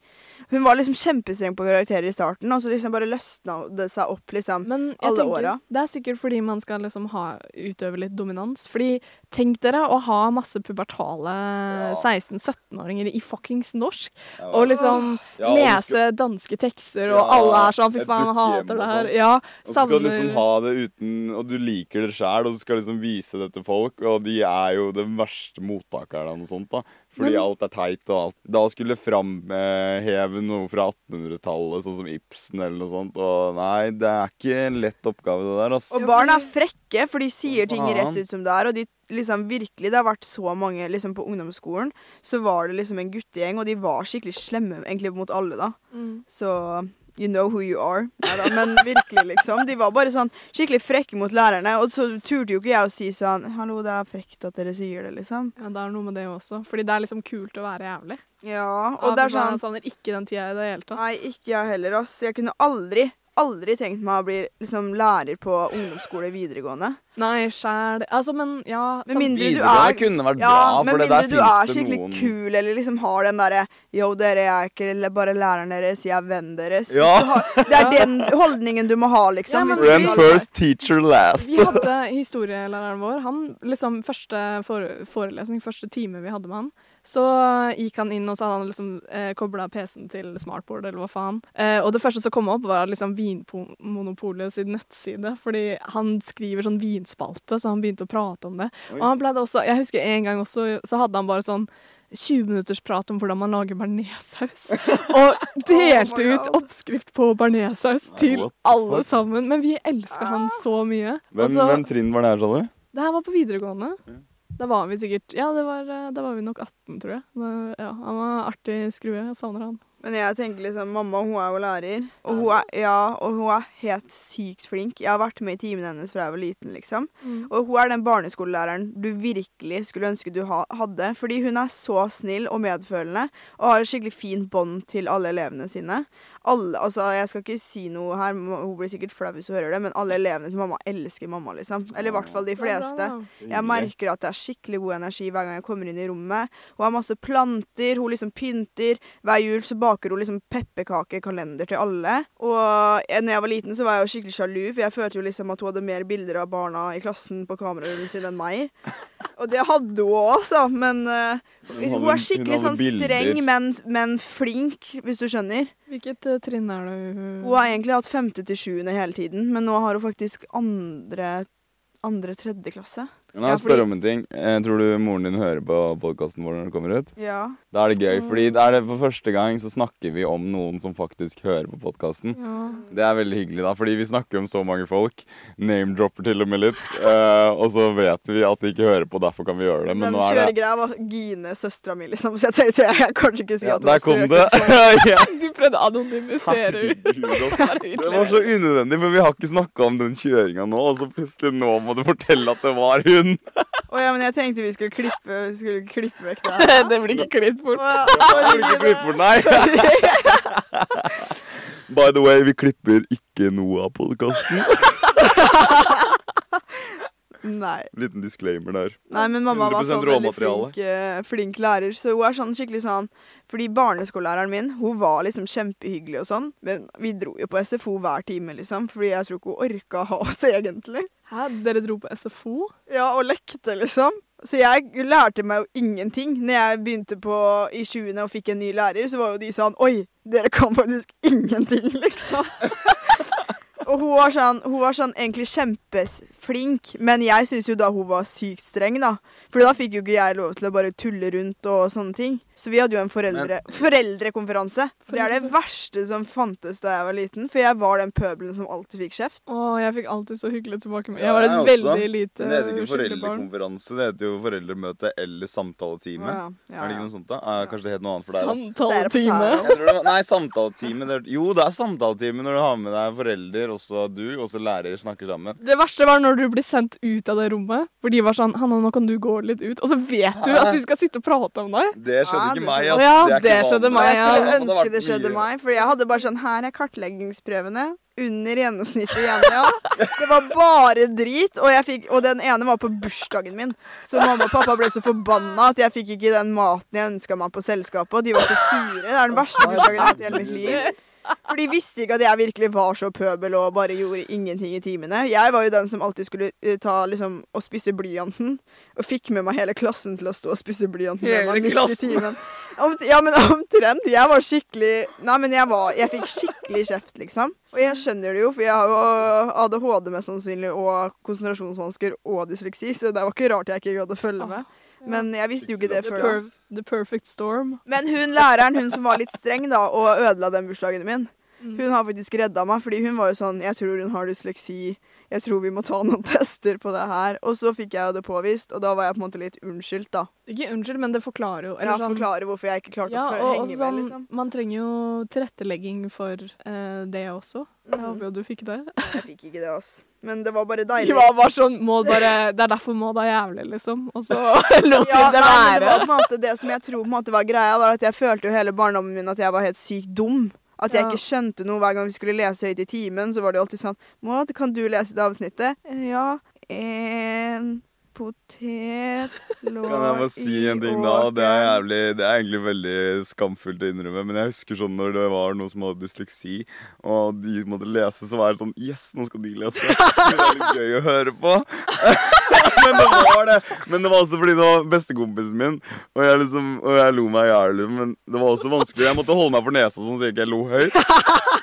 Hun var liksom kjempestreng på karakterer i starten, og så liksom bare løsna det seg opp, liksom. Men jeg Alle tenker, åra. det er sikkert fordi man skal liksom ha, utøve litt dominans. Fordi tenk dere å ha masse pubertale 16-17-åringer i fuckings norsk, Ja, og liksom ja, og lese danske tekster, og Ja, alle er sånn fy faen, hater det her. Ja, savner Og så skal du liksom ha det uten Og du liker det sjæl, og du skal liksom vise det til folk, og de er jo den verste mottakerne og sånt, da. Fordi Men- alt er teit og alt. Da skulle framheve noe fra 1800-tallet, sånn som Ibsen eller noe sånt. Og nei, det er ikke en lett oppgave, det der, Altså. Og barn er frekke, for de sier ting rett ut som det er. Og de liksom virkelig Det har vært så mange liksom på ungdomsskolen. Så var det liksom en guttegjeng, og de var skikkelig slemme egentlig mot alle, da. Mm. Så you know who you are. Neida, men virkelig, liksom. De var bare sånn skikkelig frekke mot lærerne. Og så turte jo ikke jeg å si sånn Hallo, det er frekt at dere sier det, liksom. Ja, det er noe med det også. Fordi det er liksom kult å være jævlig. Ja, Ja, og det er sånn Jeg savner ikke den tida i det hele tatt. Nei, ikke jeg heller, ass. Jeg kunne aldri, aldri tenkt meg å bli liksom lærer på ungdomsskole videregående. Nei, sjæl Altså, men ja Med mindre du er kunne vært Ja, bra, for det mindre der du er skikkelig noen kul, eller liksom har den derre Yo, dere jeg er ikke eller bare læreren deres, jeg er vennen deres. Ja. har, det er den holdningen du må ha, liksom. Ja, skal- first, teacher last. Vi hadde historielæreren vår. Han liksom Første for, forelesning, første time vi hadde med han, så gikk han inn og så hadde han liksom eh, kobla PC-en til smartboard, eller hva faen. Eh, og det første som kom opp, var liksom Vinmonopolet sin nettside. Fordi han skriver sånn vinspalte, så han begynte å prate om det. Oi. Og han pleide også Jeg husker en gang også, så hadde han bare sånn 20 minutters prat om hvordan man lager bearnéssaus. Og delte Oh ut oppskrift på bearnéssaus til alle sammen. Men vi elska han så mye. Hvem, Også, hvem trinn var det her, sa du? det her var på videregående. Ja. Da var vi sikkert Ja, det var, eh, da var vi nok 18, tror jeg. Da, ja, han var artig skrue. Jeg savner han. Men jeg tenker liksom, mamma hun er jo lærer, og hun er, ja, og hun er helt sykt flink. Jeg har vært med i timen hennes fra jeg var liten, liksom. Og hun er den barneskolelæreren du virkelig skulle ønske du ha, hadde. Fordi hun er så snill og medfølende, og har et skikkelig fint bånd til alle elevene sine. Alle, altså Jeg skal ikke si noe her, hun blir sikkert flau hvis hun hører det, men alle elevene til mamma elsker mamma, liksom. Eller i hvert fall de fleste. Jeg merker at det er skikkelig god energi hver gang jeg kommer inn i rommet. Hun har masse planter, hun liksom pynter. Hver jul så baker hun liksom pepperkakekalender til alle. Og når jeg var liten så var jeg jo skikkelig sjalu, for jeg følte jo liksom at hun hadde mer bilder av barna i klassen på kameraet sitt enn meg. Og det hadde hun òg, altså. Men uh, Hun hun er skikkelig hun sånn bilder. streng, men, men flink, hvis du skjønner. Hvilket uh, trinn er det hun Hun har egentlig hatt femte til sjuende hele tiden, men nå har hun faktisk andre andre-tredje klasse. Men jeg Ja, spør fordi- om en ting. Eh, tror du moren din hører på podkasten vår når den kommer ut? Ja. Da er det gøy, fordi det er det for første gang så snakker vi om noen som faktisk hører på podkasten. Ja. Det er veldig hyggelig, da, fordi vi snakker om så mange folk. Name-dropper til og med litt. eh, og så vet vi at de ikke hører på, derfor kan vi gjøre det. Men Den nå er det kjøregreia var Gine, søstera mi, liksom. Så jeg tenkte jeg kan kanskje ikke si ja, at hun Der kom det. sånn. Du prøvde å anonymisere henne. Det var så unødvendig, for vi har ikke snakka om den kjøringa nå, og så plutselig nå må du fortelle at det var hun. Å ja, men jeg tenkte vi skulle klippe, vi skulle klippe vekk det her. Det blir ikke klippet bort. Å ja, sorry, Blir ikke klippe bort, nei. Sorry. By the way, vi klipper ikke noe av podkasten. Nei. Liten disclaimer der. Nei, men mamma var 100% sånn veldig flink, eh, flink lærer, så hun er sånn skikkelig sånn Fordi barneskolelæreren min, hun var liksom kjempehyggelig og sånn, men vi dro jo på SFO hver time, liksom, fordi jeg tror ikke hun orka ha oss egentlig. Hæ, dere dro på SFO? Ja, og lekte, liksom. Så jeg lærte meg jo ingenting. Når jeg begynte på i sjuende og fikk en ny lærer, så var jo de sånn Oi, dere kan faktisk ingenting, liksom. og hun var sånn, hun var sånn egentlig flink, men jeg syns jo da hun var sykt streng, da. For da fikk jo ikke jeg lov til å bare tulle rundt og sånne ting. Så vi hadde jo en foreldre, foreldrekonferanse. Det er det verste som fantes da jeg var liten, for jeg var den pøbelen som alltid fikk kjeft. Å, jeg fikk alltid så hyggelig tilbake Ja, Jeg var et jeg også. veldig lite barn. det heter ikke foreldrekonferanse, det heter jo foreldremøte eller samtaletime. Ja, ja, Er det ikke noe sånt da? Eh, kanskje det het noe annet for deg? Samtaletime. Nei, samtaletime. Det, jo, det er samtaletime når du har med deg forelder, også du, og så lærer snakker sammen. Det verste var når du blir sendt ut av det rommet. For de var sånn 'Hanna, nå kan du gå litt ut.' Og så vet du at de skal sitte og prate om deg. Det skjedde Ja, ikke meg, ass. Ja, det, det skjedde meg, Ja. jeg skulle ønske det skjedde mye. meg, for jeg hadde bare sånn Her er kartleggingsprøvene. Under gjennomsnittet igjen, ja. Det var bare drit. Og, jeg fikk, og den ene var på bursdagen min. Så mamma og pappa ble så forbanna at jeg fikk ikke den maten jeg ønska meg på selskapet. Og de var så sure. Det er den verste bursdagen jeg har hatt i hele mitt liv. For de visste ikke at jeg virkelig var så pøbel og bare gjorde ingenting i timene. Jeg var jo den som alltid skulle eh, ta liksom og spisse blyanten. Og fikk med meg hele klassen til å stå og spisse blyanten. med Hele meg midt i timen. Om, ja, men omtrent. Jeg var skikkelig Nei, men jeg var Jeg fikk skikkelig kjeft, liksom. Og jeg skjønner det jo, for jeg har jo ADHD mest sannsynlig, og konsentrasjonsvansker og dysleksi, så det var ikke rart jeg ikke gadd å følge med. Men jeg visste jo ikke det før da. the perfect storm. Men hun læreren, hun som var litt streng da, og ødela den bursdagen min, Mm. hun har faktisk redda meg, fordi hun var jo sånn Jeg tror hun har dysleksi. Jeg tror vi må ta noen tester på det her. Og så fikk jeg jo det påvist, og da var jeg på en måte litt unnskyldt, da. Ikke unnskyld, men det forklarer jo. Ja, sånn- forklarer hvorfor jeg ikke klarte ja, å føre- og henge sånn, med, liksom. Man trenger jo tilrettelegging for eh, det også. Jeg mm. håper jo du fikk det. Jeg fikk ikke det, altså. Men det var bare De Det var bare sånn må bare, Det er derfor må da jævlig, liksom. Og så lot de Ja, det være. det var på en måte det som jeg tror på en måte var greia, var at jeg følte jo hele barndommen min at jeg var helt sykt dum. At jeg Ja. ikke skjønte noe hver gang vi skulle lese høyt i timen. Så var det alltid sånn Maud, kan du lese det avsnittet? «Eh, Ja. En potet lå Kan jeg bare si en ting da? Det er, jævlig, det er egentlig veldig skamfullt å innrømme, men jeg husker sånn når det var noen som hadde dysleksi, og de måtte lese, så var det sånn Yes, nå skal de lese. Det var litt gøy å høre på. men det var det. Men det var også fordi det var bestekompisen min, og jeg, liksom, og jeg lo meg i hjel. Men det var også vanskelig. Jeg måtte holde meg for nesa sånn så jeg ikke lo høyt.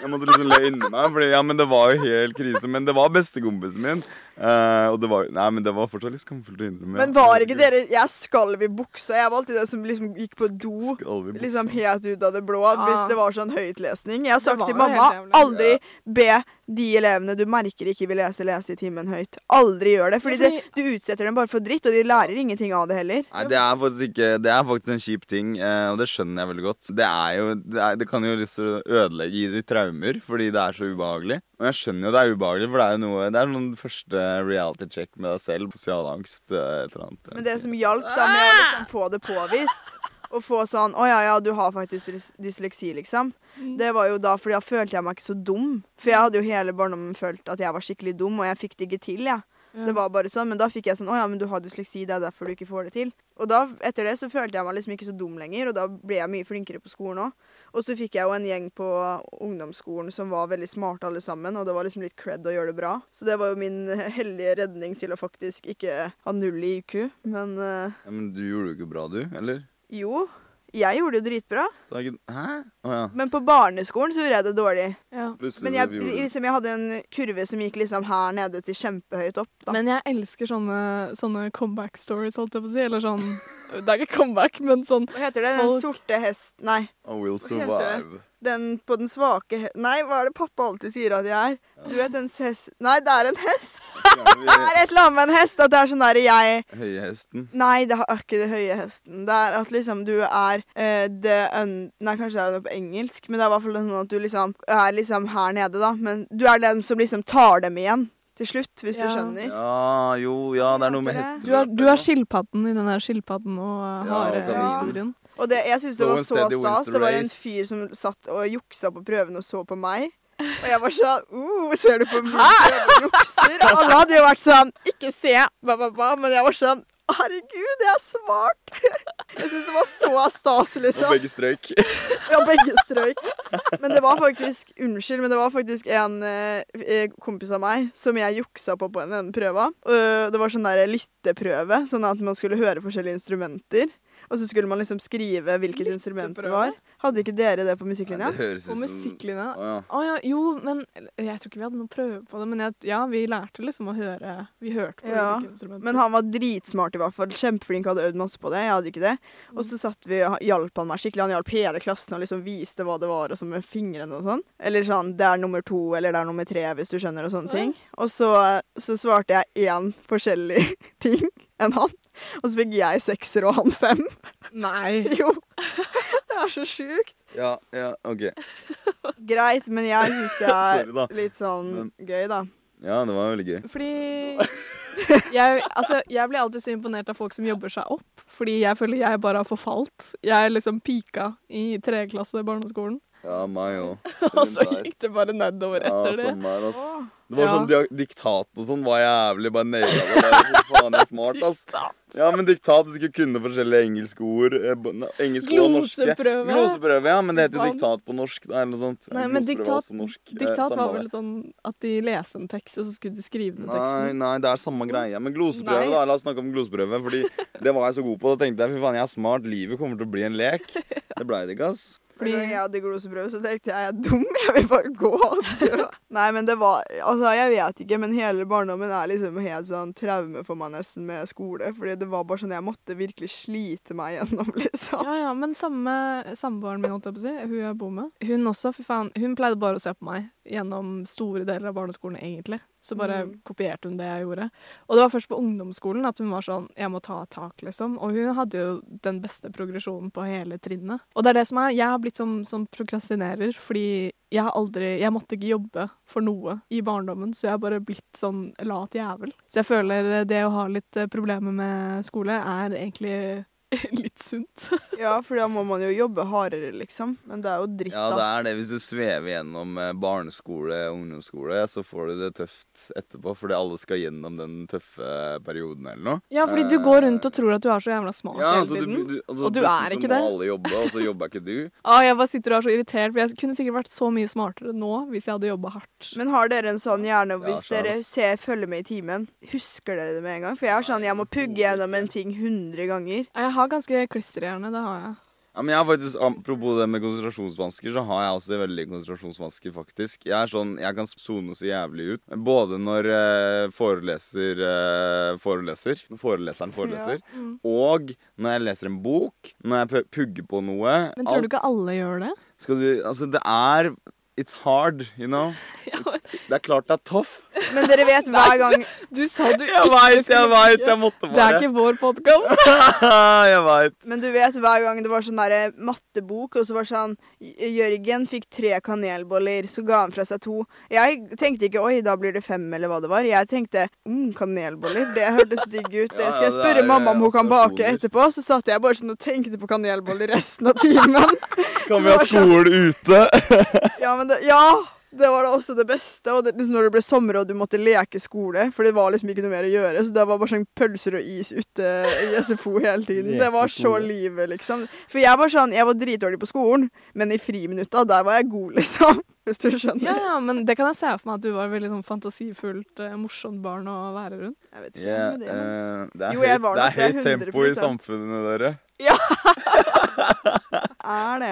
Jeg måtte liksom le inni meg, fordi, ja, men det var jo helt krise. Men det var bestekompisen min. Eh, og det var, nei, men det var fortsatt litt skamfullt å innrømme. Men var ikke dere Jeg skalv i buksa. Jeg var alltid den som liksom gikk på do. Liksom helt ut av det blå Ja. hvis det var sånn høytlesning. Jeg har sagt til mamma aldri be de elevene du merker ikke vil lese, lese i timen høyt. Aldri gjør det. Fordi Ja, det, du utsetter dem bare for dritt, og de lærer ingenting av det heller. Nei, det er faktisk ikke Det er faktisk en kjip ting, eh, og det skjønner jeg veldig godt. Det er jo Det, er, det kan jo liksom ødelegge gi de traumer, fordi det er så ubehagelig. Og jeg skjønner jo det er ubehagelig, for det er jo noe Det er noen første reality check med deg selv. Sosial angst, eh, et eller annet. Men det som hjalp da med å liksom få det påvist, og få sånn Å ja, ja, du har faktisk dysleksi, liksom. Mm. Det var jo da, fordi da følte jeg meg ikke så dum. For jeg hadde jo hele barndommen følt at jeg var skikkelig dum, og jeg fikk det ikke til, jeg. Ja. Det var bare sånn, Men da fikk jeg sånn Å ja, men du har dysleksi, det er derfor du ikke får det til. Og da, etter det så følte jeg meg liksom ikke så dum lenger, og da ble jeg mye flinkere på skolen òg. Og så fikk jeg jo en gjeng på ungdomsskolen som var veldig smarte alle sammen, og det var liksom litt cred å gjøre det bra. Så det var jo min hellige redning til å faktisk ikke ha null i IQ. Men uh... Ja, men du gjorde det jo ikke bra, du? Eller? Jo, jeg gjorde det dritbra. Så ikke Hæ? Å ja. Men på barneskolen så gjorde jeg det dårlig. Ja. Plutselig Men så jeg, gjorde du det. liksom, jeg hadde en kurve som gikk liksom her nede til kjempehøyt opp. Da. Men jeg elsker sånne, sånne comeback stories, holdt jeg på å si. Eller sånn Det er ikke comeback, men sånn Hva heter det? Den Folk- sorte hest... Nei. I will heter det? survive. Den på den svake he... Nei, hva er det pappa alltid sier at jeg er? Du vet en hest Nei, det er en hest! Det er et eller annet med en hest at det er sånn derre jeg Høye hesten? Nei, det er ikke det høye hesten. Det er at liksom du er uh, the un... Nei, kanskje det er det på engelsk, men det er i hvert fall sånn at du liksom er liksom her nede, da. Men du er den som liksom tar dem igjen til slutt, hvis Ja. du skjønner. Ja, jo, ja, det er noe med hester Du er, du er skilpadden i den der skilpadden og Ja, og hare-historien. Det, jeg syns det var så stas. Det var en fyr som satt og juksa på prøven og så på meg. Og jeg var sånn uh, Ser du på meg? jukser? Alle hadde jo vært sånn Ikke se! Ba, ba, ba. Men jeg var sånn Herregud, jeg er smart! Jeg syns det var så stas, Og liksom. begge strøyk. Ja, begge strøyk. Men det var faktisk Unnskyld, men det var faktisk en eh, kompis av meg som jeg juksa på på en ene prøva. Det var sånn der lytteprøve, sånn at man skulle høre forskjellige instrumenter. Og så skulle man liksom skrive hvilket instrument det var. Hadde ikke dere det på musikklinja? Det høres ut På som musikklinja. Å, ja. Å ja, jo, men jeg tror ikke vi hadde noen prøve på det. Men jeg, ja, vi lærte liksom å høre Vi hørte på Ja, ulike instrumenter. Men han var dritsmart i hvert fall. Kjempeflink, hadde øvd masse på det. Jeg hadde ikke det. Og så satt vi og hjalp han meg skikkelig. Han hjalp hele klassen og liksom viste hva det var, og så med fingrene og sånn. Eller sånn det er nummer to, eller det er nummer tre, hvis du skjønner, og sånne ting. Og så, så svarte jeg én forskjellig ting enn han. Og så fikk jeg sekser og han fem. Nei. Jo. Det er så sjukt. ja, ja, OK. Greit, men jeg syns det er Sorry, da. litt sånn gøy, da. Ja, det var veldig gøy. Fordi jeg, altså, jeg blir alltid så imponert av folk som jobber seg opp. Fordi jeg føler jeg bare har forfalt. Jeg er liksom pika i tredje klasse i barneskolen. Ja, meg òg. Og så gikk det bare nedover etter det. sånn der, ass. Det var Ja. sånn Diktat og sånn var jævlig. Bare naila det. Faen, jeg er smart, ass. Ja, men diktat, du skulle kunne forskjellige engelske ord. eh, Engelske og norske. Gloseprøve. Gloseprøve, ja, men det heter jo diktat på norsk. Da, eller noe sånt. Nei, men diktat, norsk. Eh, diktat eh, var vel sånn at de leste en tekst, og så skulle de skrive ned Nei, teksten. nei, det er samme greie. Men gloseprøve, Nei. da. La oss snakke om gloseprøve. Fordi det var jeg så god på. Da tenkte jeg fy faen, jeg er smart. Livet kommer til å bli en lek. Det blei det ikke, ass. Fordi jeg hadde gloseprøve, så tenkte jeg jeg er dum, jeg vil bare gå og dø. Nei, men det var Altså, jeg vet ikke, men hele barndommen er liksom helt sånn traume for meg nesten med skole. Fordi det var bare sånn jeg måtte virkelig slite meg gjennom, liksom. Ja, ja, men samme samboeren min, holdt jeg på å si, hun jeg bor med, hun også, fy faen, hun pleide bare å se på meg gjennom store deler av barneskolen, egentlig. Så bare Mm. kopierte hun det jeg gjorde. Og det var først på ungdomsskolen at hun var sånn, jeg må ta tak, liksom. Og hun hadde jo den beste progresjonen på hele trinnet. Og det er det som er, jeg har blitt som, som prokrastinerer, fordi jeg har aldri, jeg måtte ikke jobbe for noe i barndommen, så jeg har bare blitt sånn lat jævel. Så jeg føler det å ha litt problemer med skole er egentlig litt sunt. Ja, for da må man jo jobbe hardere, liksom. Men det er jo dritt, da. Ja, det er det. Hvis du svever gjennom eh, barneskole og ungdomsskole, så får du det tøft etterpå, fordi alle skal gjennom den tøffe perioden eller noe. Ja, fordi du går rundt og tror at du er så jævla smart Ja, hele tiden, du, du, altså, Og du er så må alle jobbe, og så jobber ikke du. Ah, jeg bare sitter og er så irritert, for jeg kunne sikkert vært så mye smartere nå hvis jeg hadde jobba hardt. Men har dere en sånn hjerne hvis Ja, dere ser følger med i timen? Husker dere det med en gang? For jeg har sånn, jeg må pugge gjennom en ting hundre ganger. Jeg har ganske klistrehjerne, det har jeg. Ja, men jeg har faktisk, Apropos det med konsentrasjonsvansker, så har jeg også veldig konsentrasjonsvansker, faktisk. Jeg er sånn, jeg kan sone så jævlig ut. Både når eh, foreleser eh, foreleser, når foreleseren foreleser, Mm. og når jeg leser en bok, når jeg pugger på noe. Men tror du ikke alle gjør det? Skal du, altså, det er It's hard, you know. It's, det er klart det er toff. Men dere vet hver gang Du sa du Jeg veit, jeg veit, jeg måtte bare. Det er ikke vår podkast. jeg veit. Men du vet hver gang det var sånn derre mattebok, og så var det sånn Jørgen fikk tre kanelboller, så ga han fra seg to. Jeg tenkte ikke oi, da blir det fem, eller hva det var. Jeg tenkte mm, kanelboller, det hørtes digg ut. Det skal jeg spørre er, mamma om hun kan bake etterpå. Så satt jeg bare sånn og tenkte på kanelboller resten av timen. Kan vi ha skole ute? Ja, men det, ja, det var da også det beste. Og det, liksom når det ble sommer og du måtte leke skole, for det var liksom ikke noe mer å gjøre, så det var bare sånn pølser og is ute i SFO hele tiden. Det var så livet, liksom. For jeg var sånn, jeg var dritdårlig på skolen, men i friminutta, der var jeg god, liksom. Hvis du skjønner. Ja, ja, men det kan jeg se for meg at du var veldig sånn fantasifullt, eh, morsomt barn å være rundt. Jeg vet ikke hva om det eh, det er Jo, jeg høyt, var det er høyt tempo i samfunnet, dere. Er det?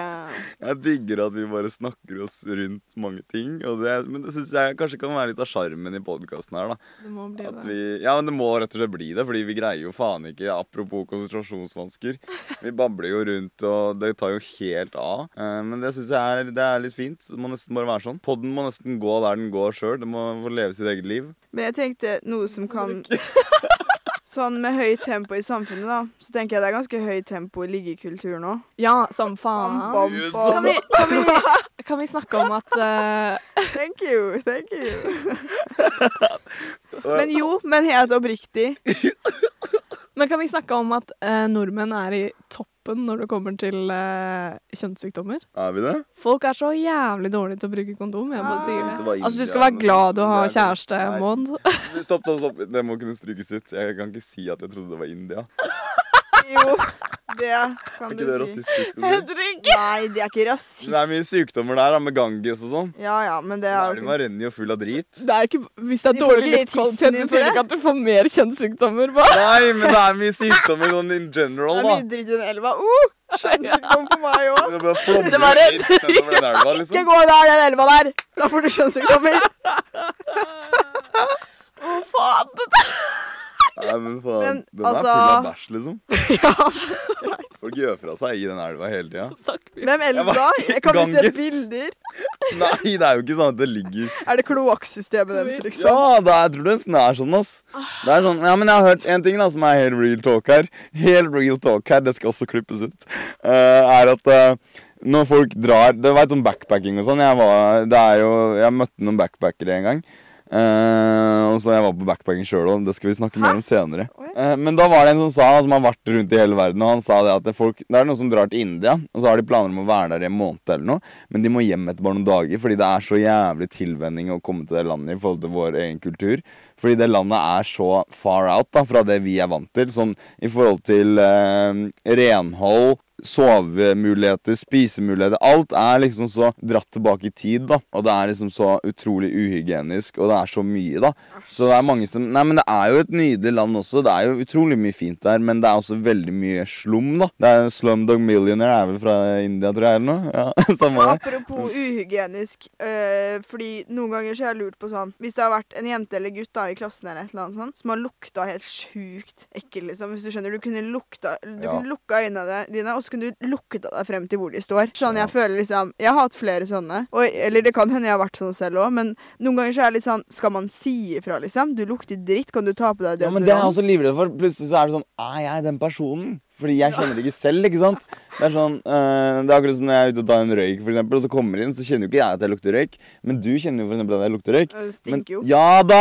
Jeg digger at vi bare snakker oss rundt mange ting. Det, men det syns jeg kanskje kan være litt av sjarmen i podkasten her, da. Det må bli At det. vi, ja, men det må rett og slett bli det, fordi vi greier jo faen ikke Apropos konsentrasjonsvansker. Vi babler jo rundt, og det tar jo helt av. Eh, men det syns jeg er, det er litt fint. Det må nesten bare være sånn. Podden må nesten gå der den går sjøl. Det må få leve sitt eget liv. Men jeg tenkte noe som kan Sånn med høyt tempo i samfunnet, da, så tenker jeg det er ganske høyt tempo i liggekultur nå. Ja, som faen. Bam, bam, bam, Kan vi, kan vi, kan vi snakke om at uh... Thank you, thank you. Men jo, men helt oppriktig. Men kan vi snakke om at uh, nordmenn er i toppen når det kommer til eh, kjønnssykdommer? Er vi det? Folk er så jævlig dårlige til å bruke kondom. Jeg bare sier Det det. var Altså, du skal være glad du har er- kjæreste, Nei. Maud. Stopp, stopp, stopp. Det må kunne strykes ut. Jeg kan ikke si at jeg trodde det var India. Jo, det Er kan ikke du det si. rasistisk det rasistisk? Henrik! Nei, det er ikke rasistisk. Det er mye sykdommer der, da, med Ganges og sånn. Ja ja, men det er jo Elva renner og full av drit. Det er ikke, hvis det er De dårlig ikke luftkvalitet, betyr det ikke at du får mer kjønnssykdommer. Hva? Nei, men det er mye sykdommer sånn in general, Det er mye dritt i den elva. Uh, Kjønnssykdom for meg òg. Det var en elva, liksom. Ikke gå der, den elva der! Da får du kjønnssykdommer. Å, faen! Nei, men faen. Men, Den er full altså- av bæsj, liksom. Ja. Folk gjør fra seg i den elva hele tida. Hvem elva? Jeg Jeg kan vi se bilder? Nei, det er jo ikke sånn at det ligger Er det kloakksystemet deres, liksom? Ja, det er, jeg tror det er sånn, ass. Det er sånn, ja, men jeg har hørt en ting da som er helt real talk her. Helt real talk her, det skal også klippes ut. Uh, er at uh, når folk drar Det var et sånn backpacking og sånn. Jeg var, jo, jeg møtte noen backpackere en gang. Eh, og så Jeg var på backpacking sjøl òg, det skal vi snakke mer om senere. Eh, men da var det en som sa, som har vært rundt i hele verden, og han sa det at det, folk, det er noen som drar til India, og så har de planer om å være der i en måned eller noe, men de må hjem etter bare noen dager, fordi det er så jævlig tilvenning å komme til det landet i forhold til vår egen kultur. Fordi det landet er så far out da, fra det vi er vant til, sånn i forhold til uh, renhold, sovemuligheter, spisemuligheter. Alt er liksom så dratt tilbake i tid, da. Og det er liksom så utrolig uhygienisk, og det er så mye, da. Så det er mange som Nei, men det er jo et nydelig land også. Det er jo utrolig mye fint der, men det er også veldig mye slum, da. Det er Slumdog Millionaire er vel fra India, tror jeg, eller noe? Ja, samme det. Apropos uhygienisk, øh, fordi noen ganger så har jeg lurt på sånn Hvis det har vært en jente eller gutt da i klassen eller et eller annet sånt, som har lukta helt sjukt ekkel, liksom. Hvis du skjønner. Du kunne lukta Du Ja. kunne lukka øynene dine, og så kunne du lukta deg frem til hvor de står. Sånn jeg føler liksom Jeg har hatt flere sånne. Og, eller det kan hende jeg har vært sånn selv òg, men noen ganger så er det litt sånn Skal man si ifra, liksom? Du lukter dritt. Kan du ta på deg Ja, men det er jeg også livredd for. Plutselig så er det sånn Er jeg den personen? Fordi jeg kjenner det ikke selv, ikke sant? Det er sånn eh, Det er akkurat som når jeg er ute og tar en røyk, for eksempel, og så kommer jeg inn, så kjenner jo ikke jeg at jeg lukter røyk. Men du kjenner jo for eksempel at jeg lukter røyk. Det Men, stinker jo. ja da!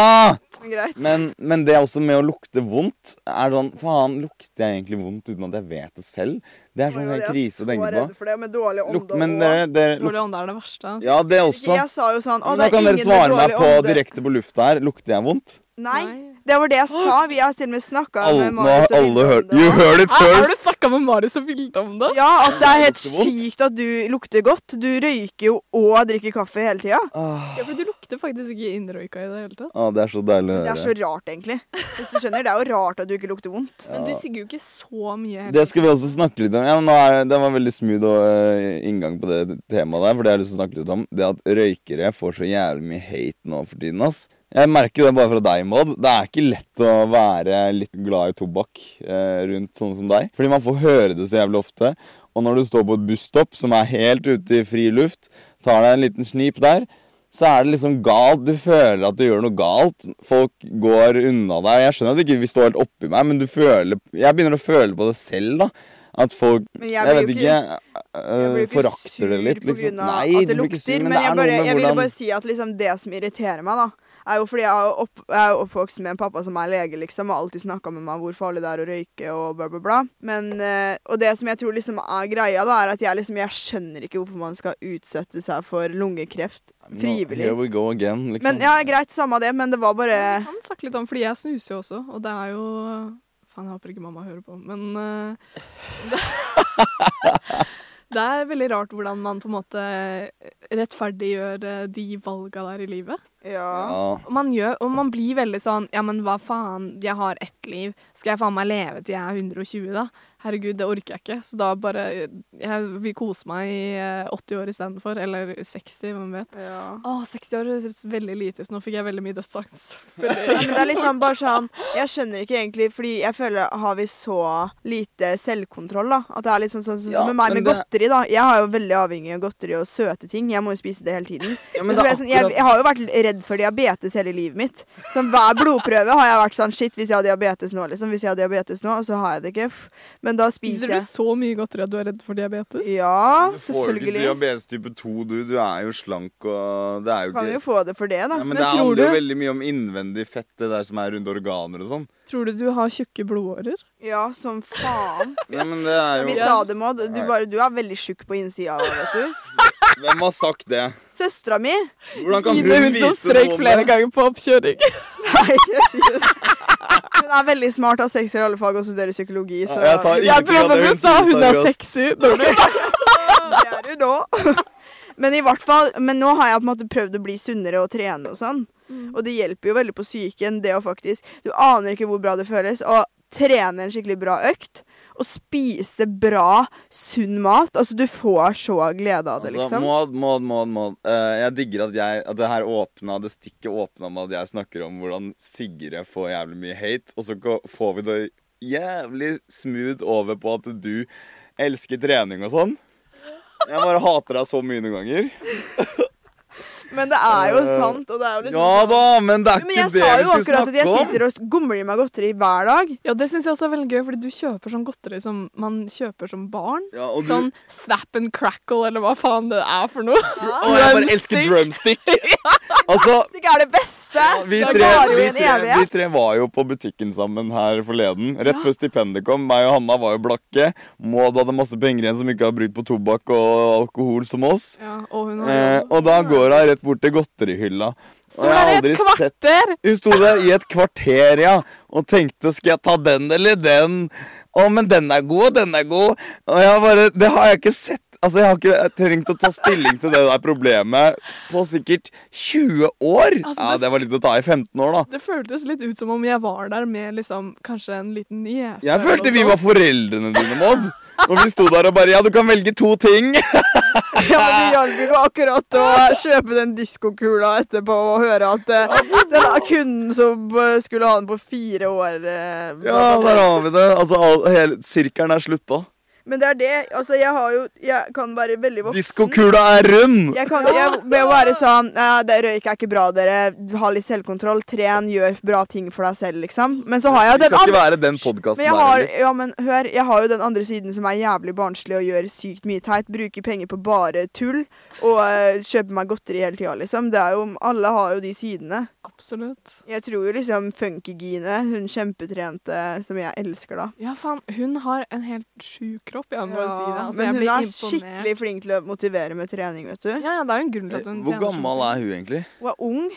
Greit. Men, men det også med å lukte vondt er sånn Faen, lukter jeg egentlig vondt uten at jeg vet det selv? Det er sånn ja, jeg krise å tenke på. så på. redd for det, med dårlig ånde Luk, men og- dere, dere luk, Dårlig ånde er det verste. ass. Ja, det også. Jeg sa jo sånn Å, det da er kan dere ingen med svare meg dårlig på ånde. direkte på lufta her. Lukter jeg vondt? Nei, det var det jeg sa. Vi har til og med snakka med har Marius og Vilde om det You heard it Hæ, har du snakka med Marius og Vilde om det? Ja, at det er helt sykt at du lukter godt. Du røyker jo og drikker kaffe hele tida. Ah, Ja, for du lukter faktisk ikke innrøyka i det hele tatt. ah, det er så deilig å Det er så rart, egentlig. Hvis du skjønner, Det er jo rart at du ikke lukter vondt. Men du Ja. sigger jo ikke så mye. heller. Det skal vi også snakke litt om. Ja, men nå er, det var veldig smooth og, uh, inngang på det temaet der. For det har jeg lyst til å snakke litt om. Det at røykere får så jævlig mye hate nå for tiden. ass. Jeg merker det bare fra deg, Maud. Det er ikke lett å være litt glad i tobakk eh, rundt sånne som deg. Fordi man får høre det så jævlig ofte. Og når du står på et busstopp som er helt ute i fri luft, tar deg en liten snip der, så er det liksom galt. Du føler at du gjør noe galt. Folk går unna deg. Jeg skjønner at ikke vi står helt oppi meg, men du føler Jeg begynner å føle på det selv, da. At folk Men Jeg, jeg vet ikke, ikke jo forakter det litt, liksom. Nei, at det lukter, sur, men, men det jeg, bare, jeg ville bare si at liksom det som irriterer meg, da, er jo fordi jeg er, opp, jeg er oppvokst med en pappa som er lege, liksom, og alltid snakka med meg hvor farlig det er å røyke og bla, bla, bla. Men, eh, og det som jeg tror liksom er greia, da, er at jeg liksom Jeg skjønner ikke hvorfor man skal utsette seg for lungekreft frivillig. No, Here we go again, liksom. Men ja, greit, samme det, men det var bare Jeg kan snakke litt om, fordi jeg snuser jo også, og det er jo Faen, jeg håper ikke mamma hører på, men uh, det, det er veldig rart hvordan man på en måte rettferdiggjør eh, de valga der i livet. Ja. ja. Og man, gjør, og man blir veldig sånn Ja, men hva faen, jeg har ett liv. Skal jeg faen meg leve til jeg er 120, da? Herregud, det orker jeg ikke. Så da bare Jeg vil kose meg i eh, 80 år istedenfor. Eller 60, hvem vet. ja. Å, 60 år høres veldig lite ut. Nå fikk jeg veldig mye dødsangst. Ja, men det er liksom bare sånn Jeg skjønner ikke egentlig, fordi jeg føler har vi så lite selvkontroll, da. At det er litt sånn, sånn, sånn Ja, som med meg med det- godteri, da. Jeg har jo veldig avhengig av godteri og søte ting. Jeg må jo spise det hele tiden. Ja, Men men det er jeg, sånn, jeg, jeg har jo vært redd for diabetes hele livet mitt. Som hver blodprøve har jeg vært sånn Shit, hvis jeg har diabetes nå, liksom. Hvis jeg har diabetes nå, og så har jeg det ikke. Men da Spiser spiser du så mye godteri at du er redd for diabetes? Ja, Du får jo ikke diabetes type 2, du. Du er jo slank og Det er jo Kan jo få det for det, da. ja, men, Men det tror handler jo veldig mye om innvendig fett, det der som er rundt organer og sånn. Tror du du har tjukke blodårer? Ja, som faen. Nei, men det er Vi sa det, Maud. Du, bare, du er veldig tjukk på innsida, vet du. Hvem har sagt det? Søstera mi Hvordan kan Gine, hun hun som vise strøyk noen flere ganger på oppkjøring. Nei, jeg sier det. Hun er veldig smart, har seks i alle fag og studerer psykologi, så Ja, jeg tar Jeg trodde du sa hun er sexy. når du- det er hun nå. Men i hvert fall, men nå har jeg på en måte prøvd å bli sunnere og trene og sånn. Og det hjelper jo veldig på psyken, det å faktisk Du aner ikke hvor bra det føles å trene en skikkelig bra økt. Og spise bra, sunn mat. Altså, du får så glede av det, Altså, liksom. Maud, Maud, Maud, Maud. Jeg digger at jeg At det her åpna Det stikket åpna med at jeg snakker om hvordan Sigrid får jævlig mye hate, og så får vi det jævlig smooth over på at du elsker trening og sånn. Jeg bare hater deg så mye noen ganger. Men det er jo Eh, sant, og det er jo liksom Ja sånn- da, men det er ikke det vi skulle snakke om. men jeg sa jo akkurat at jeg sitter og gomler i meg godteri hver dag. Ja, det syns jeg også er veldig gøy, fordi du kjøper sånn godteri som man kjøper som barn. Ja, og du, Sånn snap and crackle, eller hva faen det er for noe. Og jeg bare elsker drumstick! altså, drumstick er det beste! vi det tre, vi, tre, vi tre var jo på butikken sammen her forleden. Rett før stipendet kom. Meg og Hanna var jo blakke. Maud hadde masse penger igjen som ikke har brukt på tobakk og alkohol som oss. Ja, og hun har Eh, og da går hun rett bort til godterihylla. Så er det et kvarter! Hun sto der i et kvarter, ja, og tenkte skal jeg ta den eller den? Å, men den er god, den er god. Og jeg bare Det har jeg ikke sett. Altså, Jeg har ikke trengt å ta stilling til det der problemet på sikkert 20 år. Altså, Ja, det- Det var litt å ta i 15 år, da. Det føltes litt ut som om jeg var der med liksom kanskje en liten niese. Jeg følte vi var foreldrene dine, Maud. Og vi sto der og bare Ja, du kan velge to ting. Ja, men Det hjalp ikke akkurat å kjøpe den diskokula etterpå og høre at Det den kunden som eh, skulle ha den på fire år eh, Ja, der har vi det. Altså, all, hele Sirkelen er slutta. Men det er det. Altså, jeg har jo Jeg kan være veldig voksen. Diskokula er rund! Jeg kan jeg må være sånn ja, det Røyk er ikke bra, dere. Ha litt selvkontroll. Tren, gjør bra ting for deg selv, liksom. Men så har jeg den andre være den men podkasten der. har, ja, men hør, jeg har jo den andre siden som er jævlig barnslig og gjør sykt mye teit. Bruker penger på bare tull og uh, kjøper meg godteri hele tida, liksom. Det er jo, alle har jo de sidene. Absolutt. Jeg tror jo liksom Funkygine, hun kjempetrente som jeg elsker, da. Ja, faen. Hun har en helt sjuk kropp, jeg må ja, si det. Altså, men jeg hun blir er imponert. skikkelig flink til å motivere med trening, vet du. Ja, ja, det er jo en grunn til at hun Hvor gammel er hun egentlig? Hun er ung,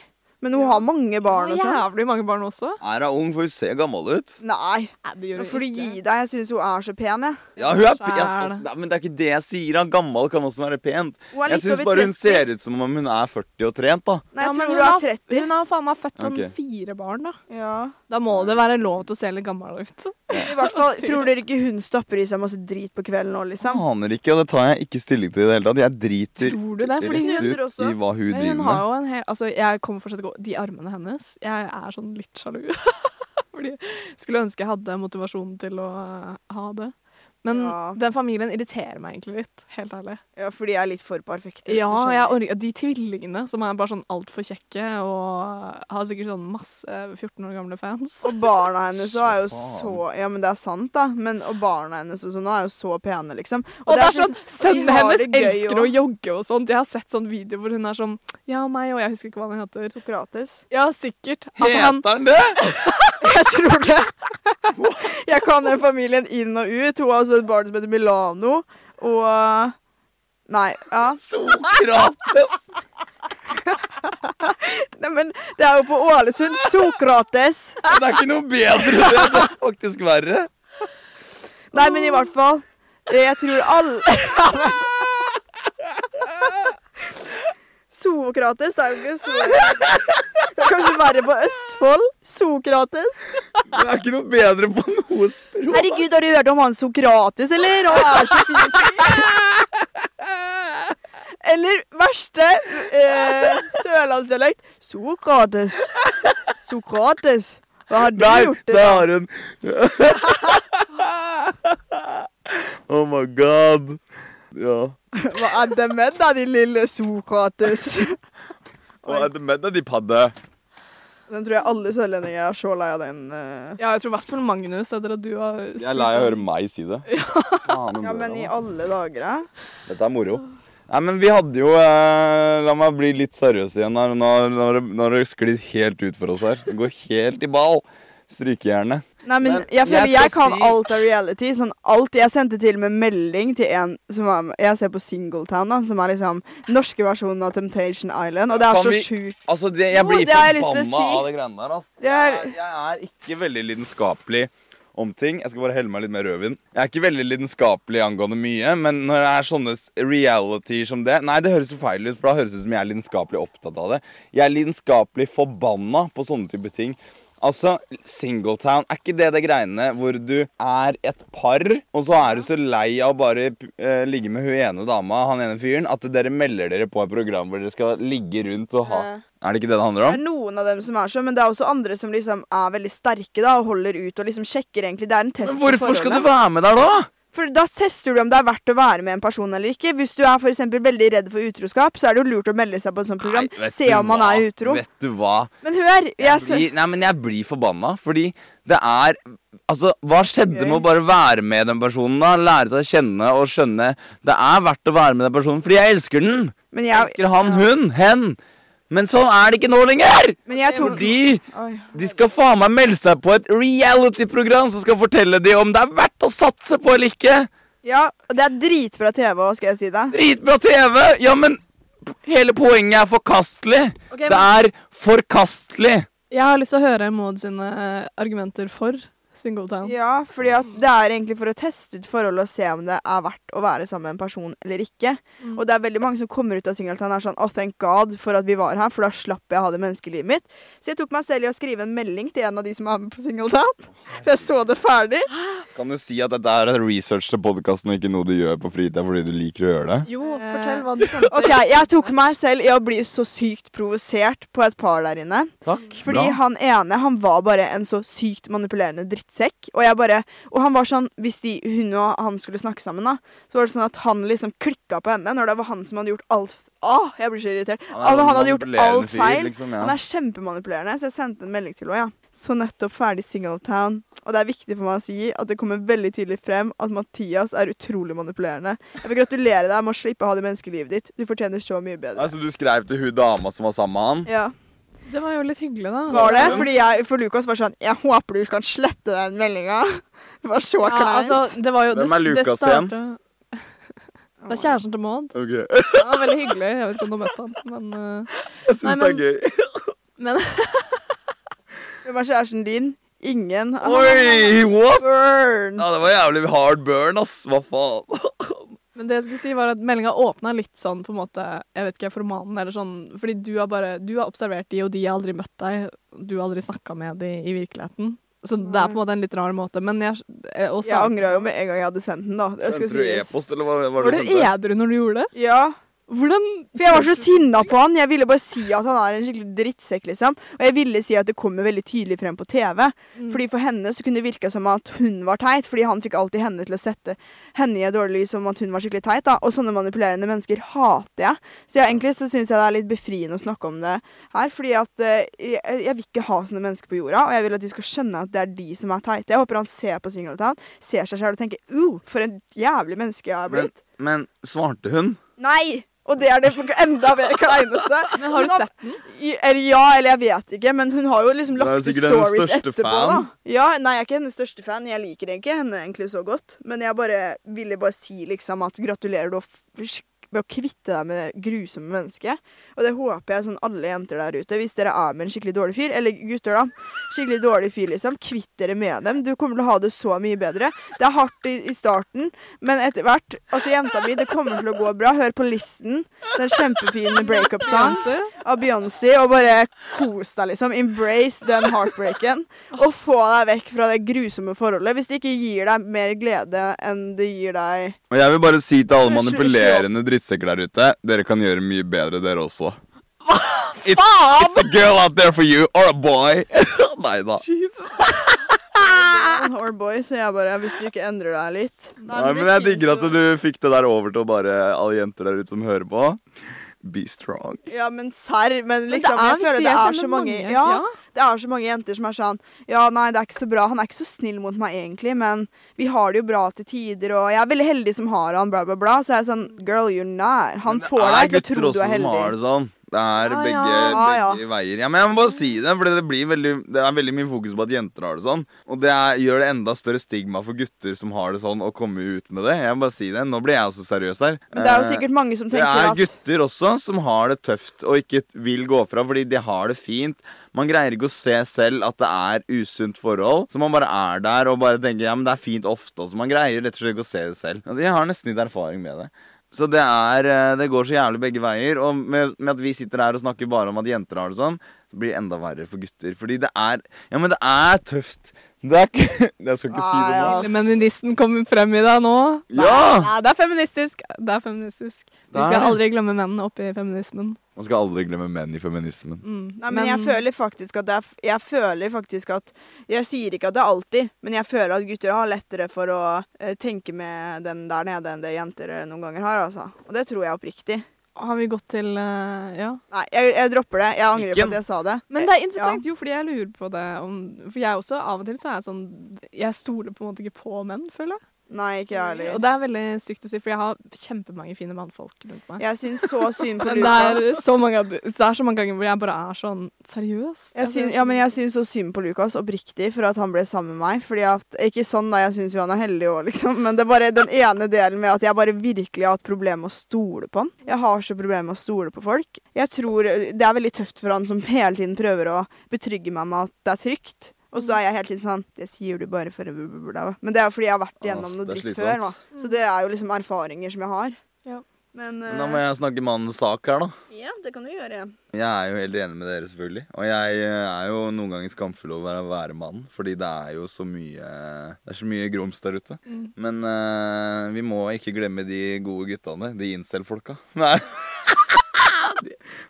men hun har mange barn og sånn. har jævlig mange barn også. Er hun ung, for hun ser gammel ut. Nei, Nei, det gjør hun ikke. gi deg. Jeg syns hun er så pen, jeg. Ja, hun er pen. Jeg, altså, nei, Men det er ikke det jeg sier. Han Gammel kan også være pent. Hun er Jeg litt syns over bare hun 30. ser ut som om hun er 40 og trent, da. Nei, jeg men tror hun har- er 30. Hun har faen meg født sånn Ok. fire barn, da. Ja. Da må det være lov til å se litt gammel ut. I hvert fall, Tror dere ikke hun stapper i seg masse drit på kvelden nå, liksom? Aner ikke, og det tar jeg ikke stilling til i det hele tatt. Jeg driter Tror du det? Fordi rett ut også. i hva hun hun driver med. jo en hel Altså, jeg kommer fortsatt til å gå De armene hennes Jeg er sånn litt sjalu. Fordi skulle ønske jeg hadde motivasjonen til å ha det. Men Ja. den familien irriterer meg egentlig litt. Helt ærlig. Ja, fordi jeg er litt for perfekt. Ja, jeg. De tvillingene som er bare sånn altfor kjekke og har sikkert sånn masse 14 år gamle fans. Og barna hennes også er jo så Ja, men det er sant, da. Men, og barna hennes og sånn nå er jo så pene, liksom. Og det er så- sånn, Sønnen hennes elsker også. å jogge og sånt. Jeg har sett sånn video hvor hun er sånn Ja, meg, og jeg husker ikke hva den heter. Sokrates. Ja, sikkert. At han Heter han det? Jeg tror det. Jeg kan den familien inn og ut. Hun har også et barn som heter Milano. Og Nei, ja. Sokrates! Nei, men det er jo på Ålesund. Sokrates. Det er ikke noe bedre, det. Er faktisk verre. Nei, men i hvert fall. Jeg tror alle Sokrates, det er jo ikke så kanskje verre på Østfold. Sokrates. Det er ikke noe bedre på noe språk. Herregud, har du hørt om han Sokrates, eller? Han er så fin. Eller verste eh, sørlandsdialekt. Sokrates. Sokrates. Hva har du Nei, gjort? Det har hun Oh my god. Ja. Hva er det med deg, din lille Sokrates? Hva er det med deg, de padde? Den tror jeg alle sørlendinger er så lei av den. eh. Ja, jeg tror i hvert fall Magnus, etter at du har Jeg er lei av å høre meg si det. Faen, Ja, men i alle dager, da. Dette er moro. Nei, men vi hadde jo eh, La meg bli litt seriøs igjen her. Nå har det- nå har det sklidd helt ut for oss her. Det går helt i ball. Strykejernet. Nei, men, Men jeg føler jeg jeg, kan si- alt av reality. Sånn alt. Jeg sendte til og med melding til en som var, jeg ser på Singletown, da, som er liksom norske versjonen av Temptation Island. Og det er Kan så vi- sjukt. Altså, det, jeg blir forbanna si. av det greiene der, altså. Er- Jeg, er- jeg er ikke veldig lidenskapelig om ting. Jeg skal bare helle meg litt mer rødvin. Jeg er ikke veldig lidenskapelig angående mye, men når det er sånne reality som det Nei, det høres jo feil ut, for da høres det ut som jeg er lidenskapelig opptatt av det. Jeg er lidenskapelig forbanna på sånne type ting. Altså, Singletown, er ikke det det greiene hvor du er et par, og så er du så lei av å bare eh, ligge med hun ene dama, han ene fyren, at dere melder dere på et program hvor dere skal ligge rundt og ha. Er det ikke det det handler om? Det er noen av dem som er sånn, men det er også andre som liksom er veldig sterke da, og holder ut og liksom sjekker egentlig. Det er en test Men hvorfor skal du være med der da? For da tester du om det er verdt å være med en person eller ikke. Hvis du er for veldig redd for utroskap, så er det jo lurt å melde seg på et sånt program. Nei, Se om man hva? er utro. Vet du hva? Men hør! Jeg Jeg blir, nei, men jeg blir forbanna, fordi det er Altså, hva skjedde okay. med å bare være med den personen, da? Lære seg å kjenne og skjønne Det er verdt å være med den personen, fordi jeg elsker den! men Jeg jeg, elsker han, hun, hen! Men sånn er det ikke nå lenger! men jeg tok Fordi de skal faen meg melde seg på et reality-program som skal fortelle dem om det er verdt å satse på eller ikke! Ja, og det er dritbra TV òg, skal jeg si det. Dritbra TV! Ja, men hele poenget er forkastelig! Ok, Det er forkastelig! jeg har lyst til å høre Maud sine eh, argumenter for Singletown. Ja, fordi at det er egentlig for å teste ut forholdet og se om det er verdt å være sammen med en person eller ikke. Mm. Og det er veldig mange som kommer ut av Singletown og er sånn Oh, thank God for at vi var her, for da slapp jeg å ha det menneskelivet mitt. Så jeg tok meg selv i å skrive en melding til en av de som er med på Singletown. For jeg så det ferdig. Kan du si at dette er research til podkasten og ikke noe du gjør på fritida fordi du liker å gjøre det? Jo, fortell hva du sendte. Ok, Jeg tok meg selv i å bli så sykt provosert på et par der inne. Takk. Fordi han ene han var bare en så sykt manipulerende drittsekk. Og jeg bare Og han var sånn Hvis de, hun og han skulle snakke sammen, da, så var det sånn at han liksom klikka på henne når det var han som hadde gjort alt Åh, jeg blir så irritert. Han, han hadde gjort alt feil. Liksom, ja. Han er kjempemanipulerende, så jeg sendte en melding til henne. Ja. Så nettopp ferdig Singletown. Og det er viktig for meg å si at det kommer veldig tydelig frem at Mathias er utrolig manipulerende. Jeg vil gratulere deg med å slippe å ha det menneskelivet ditt. Du fortjener så mye bedre. Altså, du skrev til hun dama som var sammen med han? Ja. Det var jo litt hyggelig, da. Var det? Fordi jeg, for Lukas var sånn Jeg håper du kan slette den meldinga. Det var så Ja, kleint. altså, det var jo Hvem er Lukas det startet- Det er kjæresten til Maud. Okay. Det var veldig hyggelig. Jeg vet ikke om du har møtt han, men uh, Jeg syns det er men- gøy. Men Hvem er kjæresten din? Ingen. Oi, what? Burn. Ja, det var jævlig hard burn, ass. Hva faen? Men det jeg skulle si var at meldinga åpna litt sånn på en måte Jeg vet ikke, for romanen eller sånn Fordi du har bare Du har observert de, og de har aldri møtt deg. Du har aldri snakka med de i virkeligheten. Så det er på en måte en litt rar måte. Men jeg Jeg angra jo med en gang jeg hadde sendt den, da. Sendte du e-post, eller hva var Var det du du sendte? edru når du gjorde det? Ja. Hvordan For jeg var så sinna på han. Jeg ville bare si at han er en skikkelig drittsekk, liksom. Og jeg ville si at det kommer veldig tydelig frem på TV. Mm. Fordi for henne så kunne det virka som at hun var teit, fordi han fikk alltid henne til å sette henne i et dårlig lys som at hun var skikkelig teit. da. Og sånne manipulerende mennesker hater jeg. Så jeg, egentlig så syns jeg det er litt befriende å snakke om det her. Fordi at eh, jeg, jeg vil ikke ha sånne mennesker på jorda, og jeg vil at de skal skjønne at det er de som er teite. Jeg håper han ser på Singletown, ser seg selv og tenker uh, for en jævlig menneske jeg har Men, blitt. men svarte hun? Nei! Og det er det enda mer kleineste. Men har du sett den? Eller ja, eller jeg vet ikke, men hun har jo liksom lagt ut stories etterpå. fan. da. Ja, Nei, jeg er ikke hennes største fan. Jeg liker ikke henne egentlig så godt. Men jeg bare ville bare si liksom at gratulerer du å med å kvitte deg med det grusomme mennesket. Og det håper jeg sånn alle jenter der ute. Hvis dere er med en skikkelig dårlig fyr, eller gutter, da. Skikkelig dårlig fyr, liksom. Kvitt dere med dem. Du kommer til å ha det så mye bedre. Det er hardt i, i starten, men etter hvert Altså, jenta mi, det kommer til å gå bra. Hør på listen. Den kjempefine breakup-sang av Beyoncé og bare kos deg, liksom. Embrace den heartbreaken. Og få deg vekk fra det grusomme forholdet. Hvis det ikke gir deg mer glede enn det gir deg Og jeg vil bare si til alle manipulerende manipulerende drittsekker der ute, dere kan gjøre mye bedre, dere også. It's, it's a girl out there for you, or a boy. Nei da. Or boy, så jeg bare Hvis du ikke endrer deg litt Nei, men jeg digger at du fikk det der over til bare alle jenter der ute som hører på. Be strong. Ja, men serr. Men Men liksom, jeg føler det er så mange, mange. ja, Ja. Det er så mange jenter som er sånn Ja, nei, det er ikke så bra. Han er ikke så snill mot meg egentlig, men vi har det jo bra til tider, og jeg er veldig heldig som har han, bla, bla, bla. Så jeg er sånn Girl, you're not. Han Men det får er deg til å gutter tro du også er som har heldig. det sånn. Det er Ja, begge, ja. Ja, begge veier. Ja, men jeg må bare si det, for det, blir veldig, det er veldig mye fokus på at jenter har det sånn. Og det er, gjør det enda større stigma for gutter som har det sånn, å komme ut med det. Jeg må bare si det. Nå blir jeg også seriøs her. Men det er jo Eh, sikkert mange som det tenker er at gutter også som har det tøft og ikke vil gå fra fordi de har det fint. Man greier ikke å se selv at det er usunt forhold, så man bare er der og bare tenker ja, men det er fint ofte også. Man greier rett og slett ikke å se det selv. Altså, jeg har nesten litt erfaring med det. Så det er eh, Det går så jævlig begge veier. Og med, med at vi sitter her og snakker bare om at jenter har det sånn, så blir det enda verre for gutter. Fordi det er Ja, men det er tøft. Det er ikke Jeg skal ikke si det nå. Lille Feministen kommer frem i deg nå. Ja! Nei, det er feministisk. Det er feministisk. Vi skal aldri glemme menn oppi feminismen. Man skal aldri glemme menn i feminismen. Mm. Nei, men, jeg føler faktisk at det er Jeg føler faktisk at Jeg sier ikke at det er alltid, men jeg føler at gutter har lettere for å uh, tenke med den der nede enn det jenter eh, noen ganger har, altså. Og det tror jeg oppriktig. Har vi gått til uh, Ja. Nei, jeg, jeg dropper det. Jeg angrer på at jeg sa det. Men det er interessant, interessant, jo, fordi jeg lurer på det om For jeg også, av og til så er jeg sånn Jeg stoler på en måte ikke på menn, føler jeg. Nei, ikke jeg Og det er veldig stygt å si, for jeg har kjempemange fine mannfolk rundt meg. Jeg syns så synd på Lukas. det er, så mange, det er så mange ganger hvor jeg bare er sånn seriøs. Jeg syns, ja, men jeg syns så synd på Lukas, oppriktig, for at han ble sammen med meg. Fordi at, Ikke sånn, da, jeg syns jo han er heldig òg, liksom, men det er bare den ene delen med at jeg bare virkelig har hatt problemer med å stole på han. Jeg har så problemer med å stole på folk. Jeg tror Det er veldig tøft for han som hele tiden prøver å betrygge meg med at det er trygt. Og så er jeg helt litt sånn Det sier du bare for å blablabla. Men det er fordi jeg har vært igjennom gjennom noe det dritt slitsomt. før. Da. Så det er jo liksom erfaringer som jeg har. Ja. Men, Men da eh, må jeg snakke mannens sak her, da. Ja, det kan du gjøre. Ja. Jeg er jo helt enig med dere, selvfølgelig. Og jeg eh, er jo noen ganger skamfull over å være mann, fordi det er jo så mye Det er så mye grums der ute. Mm. Men uh, vi må ikke glemme de gode guttene. De incel-folka. Nei.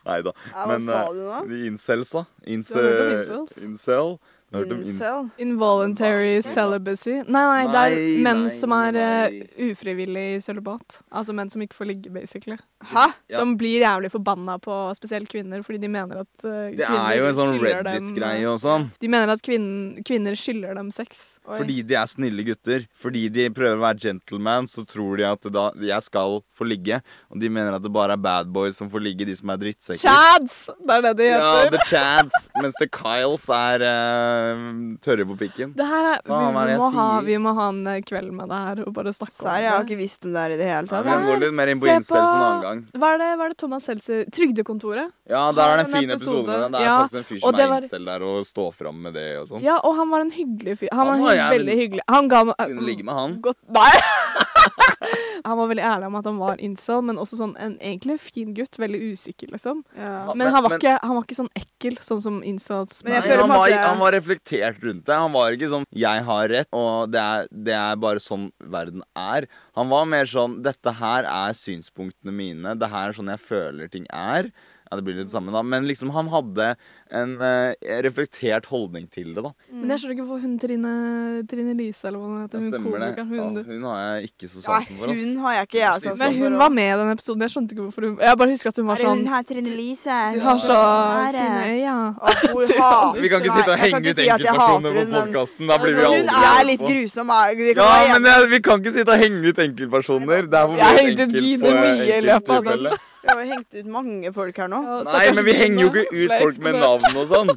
Nei da. Ja, hva Men, sa du nå? De incelsa. da. Om incels? Incel. Hørt om incel? Involuntary celibacy. Nei, nei, det er Nei, menn nei, som er uh, ufrivillig sølibat. Altså menn som ikke får ligge, basically. Hæ? Ja. Som blir jævlig forbanna på spesielt kvinner, fordi de mener at uh, Det er jo en sånn Reddit-greie og sånn. De mener at kvinn, kvinner skylder dem sex. Oi. Fordi de er snille gutter. Fordi de prøver å være gentleman, så tror de at da jeg skal få ligge. Og de mener at det bare er bad boys som får ligge, de som er drittsekker. Chads! Det er det de heter. Ja. The Chads. Mens The Kyles er eh, tørre på pikken. Det her er, vi, Faen, hva er det vi, må ha, sier? vi må ha en eh, kveld med det her og bare snakke om det jeg har det. ikke visst om det her i det hele Ja, tatt. vi kan gå litt mer inn på Se incels en annen gang. Hva er det, hva er det Thomas Seltzer Trygdekontoret? Ja, der er det en en fin episode. episode. Det er Ja, faktisk en fyr og som det er var- incel der og står fram med det og sånn. Ja, og han var en hyggelig fyr. Han, Han var var jævlig- veldig hyggelig. Han ga meg Kunne ligge med han. Godt, nei! han var veldig ærlig om at han var incel, men også sånn en egentlig fin gutt. Veldig usikker, liksom. Ja. Men, men- han, var men- ikke, han var ikke sånn ekkel, sånn som incels. Men jeg føler han, var, han var reflektert rundt det. Han var ikke sånn 'jeg har rett', og det er, det er bare sånn verden er. Han var mer sånn 'dette her er synspunktene mine', det her er sånn jeg føler ting er'. Ja, det blir litt samme, da. Men liksom, han hadde en uh, reflektert holdning til det, da. Men jeg skjønner ikke hvorfor hun Trine, Trine Lise, eller hva hun heter, hun stemmer det. komikeren, Ja, hun, hun har jeg ikke så sansen for. ass. hun har jeg ikke jeg sansen Men hun var med i den episoden. Jeg skjønte ikke hvorfor hun Jeg bare husker at hun var sånn her Trine Lise? Du har så fine øyne. Vi kan ikke sitte og henge ut enkeltpersoner på podkasten. Da blir vi Altså, Hun er litt grusom. kan Ja, men vi kan ikke sitte og henge ut enkeltpersoner. Det er for mye for enkelttilfelle. Vi har jo hengt ut mange folk her nå. Ja, Nei, men vi henger jo ikke ut folk med navn og sånn.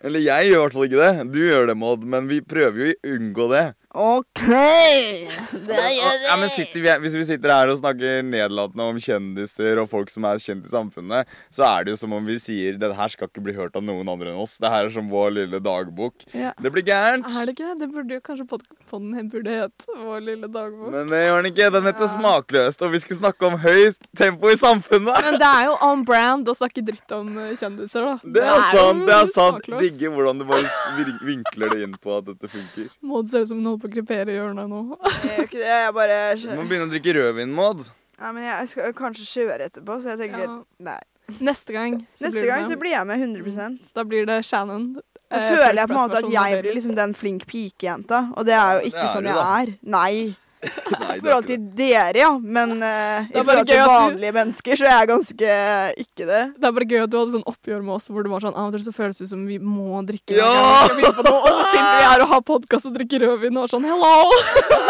Eller jeg gjør i hvert fall ikke det. Du gjør det, Maud, men vi prøver jo å unngå det. OK! Det gjør vi. Ja, men sitter vi, Hvis vi sitter her og snakker nedlatende om kjendiser og folk som er kjent i samfunnet, så er det jo som om vi sier det her skal ikke bli hørt av noen andre enn oss. Det her er som vår lille dagbok. Ja. Det blir gærent. Er det ikke det? Det burde jo kanskje pod- podden burde hete Vår lille dagbok. Men det gjør den ikke. Den heter Smakløst, og vi skal snakke om høyt tempo i samfunnet. Men det er jo on brand å snakke dritt om eh, kjendiser, da. Det er sant. det er sant. Digger hvordan du bare vinkler det inn på at dette funker. Må det se ut som hun holder på å krepere i hjørnet nå. Jeg gjør ikke det. Jeg bare Du må begynne å drikke rødvin, Maud. ja, men Jeg skal kanskje kjøre etterpå, så jeg tenker Ja. nei. Neste gang så Neste blir gang det så blir jeg med 100% Da blir det Shannon. Da eh, føler jeg på en måte at jeg blir Beatles. liksom den flink pikejenta, og det er jo Det ikke er sånn du, jeg da. er. Nei. I forhold til dere, ja. Men uh, i forhold til vanlige du- mennesker, så er jeg ganske ikke det. Det er bare gøy at du hadde sånn oppgjør med oss hvor det var sånn Av og til så føles det som vi må drikke. Ja! noe, Og så sitter vi her og har podkast og drikker rødvin og er sånn hello!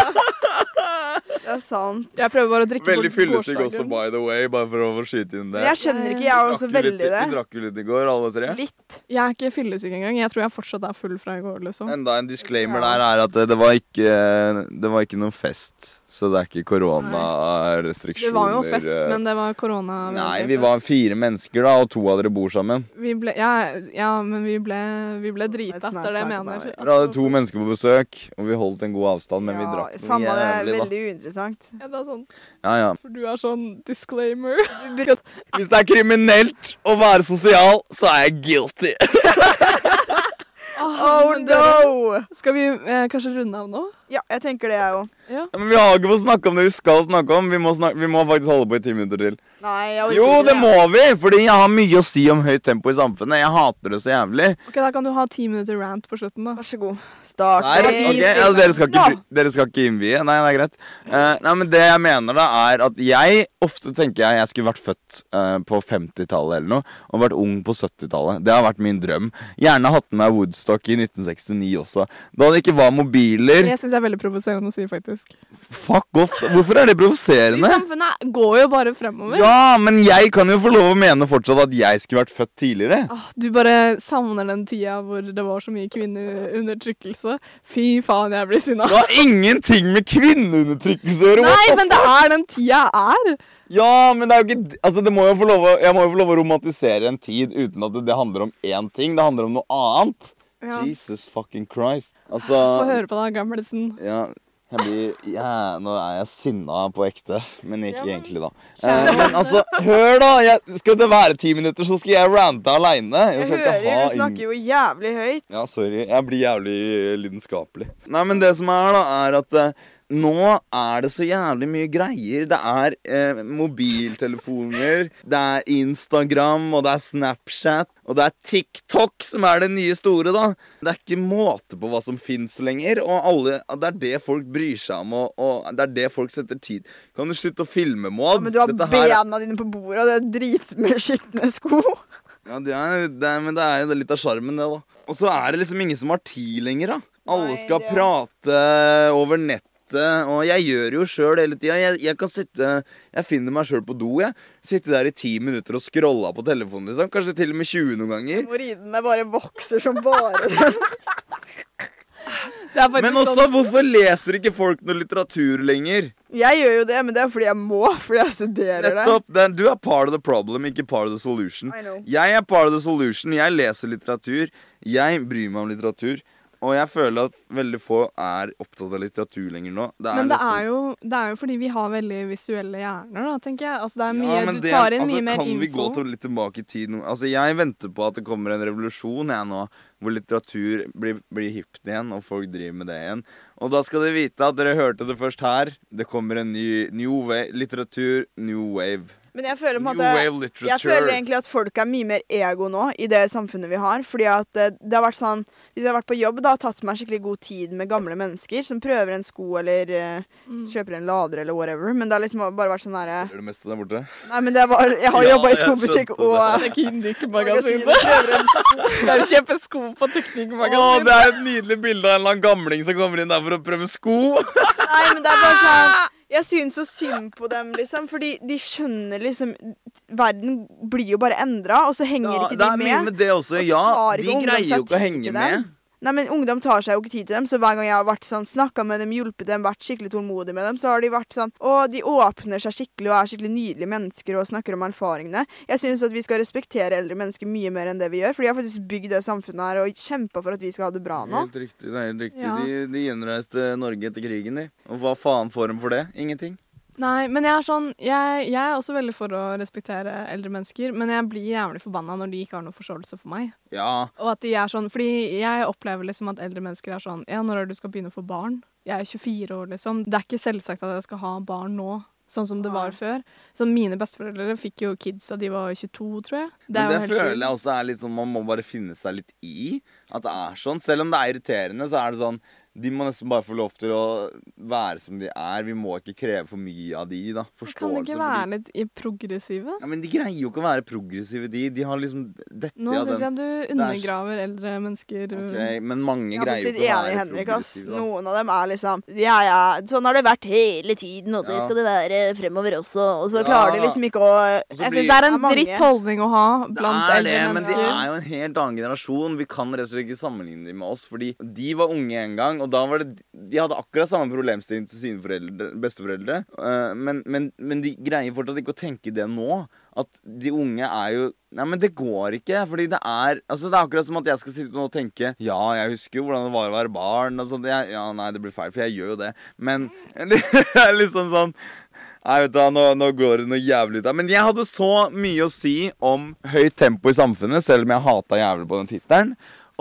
Det er sant. Jeg prøver bare å drikke Veldig fyllesyk også, by the way, bare for å skyte inn det. jeg skjønner ikke, jeg er også veldig litt- det. Vi drakk jo litt i går, alle tre. Litt. Jeg er ikke fyllesyk engang. Jeg tror jeg fortsatt er full fra i går, liksom. Enda en disclaimer der er at det, det var ikke Det var ikke noen fest. Så det er ikke koronarestriksjoner. Det var jo fest, eh. men det var korona. Nei, vi var fire mennesker, da, og to av dere bor sammen. vi ble, ja, ja, men vi ble, vi ble drita etter det, mener jeg. Dere hadde to mennesker på besøk, og vi holdt en god avstand, men vi Ja, drakk noe Samme det, jævlig, da. veldig uinteressant. Ja, det er sant. Ja, ja. For du er sånn disclaimer. Hvis det er kriminelt å være sosial, så er jeg guilty. Oh men dere, no! Skal vi eh, kanskje runde av nå? Ja, jeg tenker det, jeg òg. Ja. Ja, men vi har ikke fått snakke om det vi skal snakke om. Vi må, snakke, vi må faktisk holde på i ti minutter til. Nei, jeg Jo, ikke det må vi! Fordi jeg har mye å si om høyt tempo i samfunnet. Jeg hater det så jævlig. Ok, Da kan du ha ti minutter rant på slutten, da. Vær så god. Start. Nei, okay. ok, ja, dere, skal ikke, dere skal ikke innvie? Nei, det er greit. Uh, nei, men Det jeg mener, da, er at jeg ofte tenker jeg jeg skulle vært født uh, på 50-tallet eller noe, og vært ung på 70-tallet. Det har vært min drøm. Gjerne hatt med meg Woodstock i 1969 også. Da det ikke var mobiler. Jeg synes det er veldig provoserende å si, faktisk. Fuck off. Hvorfor er det provoserende? samfunnet går jo bare fremover. Ja, men jeg kan jo få lov å mene fortsatt at jeg skulle vært født tidligere. Åh, du bare savner den tida hvor det var så mye kvinneundertrykkelse. Fy faen, jeg blir sinna. Det har ingenting med kvinneundertrykkelse å gjøre. Nei, men det er den tida jeg er. Ja, men det er jo ikke Altså, det må jo få lov å, jeg må jo få lov å romantisere en tid uten at det, det handler om én ting. Det handler om noe annet. Ja. Jesus fucking Christ. Altså Få høre på deg, gamlesen. Ja, jeg blir Ja, nå er jeg sinna på ekte. Men ikke Ja, men- egentlig, da. Eh, men altså, hør, da! Jeg, skal det være ti minutter, så skal jeg rante aleine. Jeg hører du snakker jo jævlig høyt. Ja, sorry. Jeg blir jævlig lidenskapelig. Nei, men det som er, da, er at eh, nå er det så jævlig mye greier. Det er eh, mobiltelefoner, det er Instagram, og det er Snapchat, og det er TikTok som er det nye store, da. Det er ikke måte på hva som fins lenger, og alle, det er det folk bryr seg om, og, og det er det folk setter tid Kan du slutte å filme, Ja, men du har bena dine på bordet, og det er drit med skitne sko. Ja, det er, det er, men det er jo litt av sjarmen, det, da. Og så er det liksom ingen som har tid lenger, da. Alle Nei, skal det- prate over nettet, og jeg gjør jo sjøl hele tida. Jeg, jeg kan sitte Jeg finner meg sjøl på do, jeg. Sitte der i ti minutter og scrolla på telefonen, liksom. Kanskje til og med 20 noen ganger. Hemoroidene bare vokser som bare er Men også, sånn, hvorfor leser ikke folk noe litteratur lenger? Jeg gjør jo det, men det er fordi jeg må. Fordi jeg studerer det. Nettopp. Det du er part of the problem, ikke part of the solution. I know. Jeg er part of the solution. Jeg leser litteratur. Jeg bryr meg om litteratur. Og jeg føler at veldig få er opptatt av litteratur lenger nå. Det men det liksom- er, jo, det er jo fordi vi har veldig visuelle hjerner, da, tenker jeg. Altså, det er mye, Ja, du det- tar inn altså, mye mer info. Kan vi gå til litt tilbake i tid nå? Altså, jeg venter på at det kommer en revolusjon jeg nå, hvor litteratur blir, blir hipt igjen, og folk driver med det igjen. Og da skal dere vite at dere hørte det først her. Det kommer en ny new wave, litteratur, new wave. Men jeg føler, måte, jeg føler egentlig at folk er mye mer ego nå i det samfunnet vi har. Fordi at det, det har vært sånn Hvis jeg har vært på jobb, da har tatt meg skikkelig god tid med gamle mennesker som prøver en sko eller eh, Mm. kjøper en lader eller whatever. Men det har liksom bare vært sånn herre Gjør det meste der borte. Nei, men det var Jeg har Ja, jobba i skobutikk og Det er ikke magasinet Indic-magasinet. en sko. Kjøper sko på Teknikkmagasinet. det er et nydelig bilde av en eller annen gamling som kommer inn der for å prøve sko. Nei, men det er bare sånn Jeg syns så synd på dem, liksom. Fordi de skjønner liksom Verden blir jo bare endra, og så henger Ja, ikke det de er mye med. med det også. Og Ja, de greier jo ikke å henge med. dem. Nei, men Ungdom tar seg jo ikke tid til dem, så hver gang jeg har vært sånn, snakka med dem, hjulpet dem, vært skikkelig tålmodig med dem, så har de vært sånn Å, de åpner seg skikkelig og er skikkelig nydelige mennesker og snakker om erfaringene. Jeg syns at vi skal respektere eldre mennesker mye mer enn det vi gjør, for de har faktisk bygd det samfunnet her og kjempa for at vi skal ha det bra nå. Helt riktig. det er helt riktig. Ja. De, de gjenreiste Norge etter krigen, de. Og hva faen får de for det? Ingenting. Nei, men jeg er sånn jeg, jeg er også veldig for å respektere eldre mennesker, men jeg blir jævlig forbanna når de ikke har noen forståelse for meg. Ja. Og at de er sånn, fordi jeg opplever liksom at eldre mennesker er sånn Ja, når er det du skal begynne å få barn? Jeg er 24 år, liksom. Det er ikke selvsagt at jeg skal ha barn nå. Sånn som det var før. Så mine besteforeldre fikk jo kids da de var 22, tror jeg. Men er det føler jeg også er litt sånn man må bare finne seg litt i. At det er sånn. Selv om det er irriterende, så er det sånn De må nesten bare få lov til å være som de er. Vi må ikke kreve for mye av de, da. Kan det ikke være litt i progressive? Ja, Men de greier jo ikke å være progressive, de. De har liksom dette Nå av syns jeg du undergraver eldre mennesker. Okay, men mange er greier jo ikke å være Henrik. progressive. da. Noen av dem er liksom Ja, ja, sånn har det vært hele tiden, og det Ja. skal det være fremover også. Og så Ja. klarer de liksom ikke å blir... Jeg syns det er en Det er dritt holdning å ha blant det er eldre det, men de er jo en helt annen generasjon. Vi kan rett og slett ikke sammenligne dem med oss. Fordi de var unge en gang, og da var det De hadde akkurat samme problemstilling til sine foreldre, besteforeldre. eh, men, men, men de greier fortsatt ikke å tenke det nå. At de unge er jo Nei, men det går ikke. Fordi det er Altså det er akkurat som at jeg skal sitte nå og tenke Ja, jeg husker jo hvordan det var å være barn. Og sånt. Jeg, ja, nei, det blir feil, for jeg gjør jo det. Men liksom sånn Nei, vet du, nå, nå går det noe jævlig ut av Men jeg hadde så mye å si om høyt tempo i samfunnet, selv om jeg hata jævlig på den tittelen.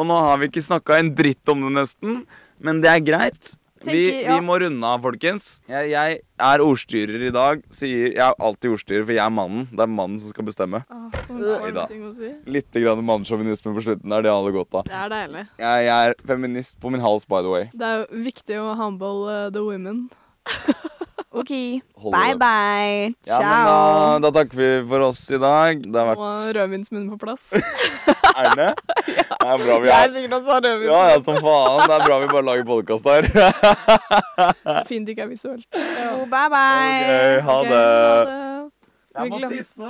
Og nå har vi ikke snakka en dritt om det, nesten. Men det er greit. Vi, Tenker, ja. vi må runde av, folkens. Jeg, jeg er ordstyrer i dag. Sier, jeg er alltid ordstyrer, for jeg er mannen. Det er mannen som skal bestemme. Oh, si. Litt grann mannssjåvinisme på slutten Er Det alle godt av. Det er deilig. Jeg, jeg er feminist på min hals, by the way. Det er jo viktig å humble uh, the women. OK. Bye, det. bye. Ja, men Ciao. da, da takker vi for oss i dag. Det har vært rødvinsmunnen på plass. Er det? Det er bra vi er er sikkert også rødvins. Ja, ja, som faen. Det er bra vi bare lager podkast her. Fint det ikke er visuelt. Ja. Bye, bye. Okay, ha okay, det. ha det. Jeg må tisse.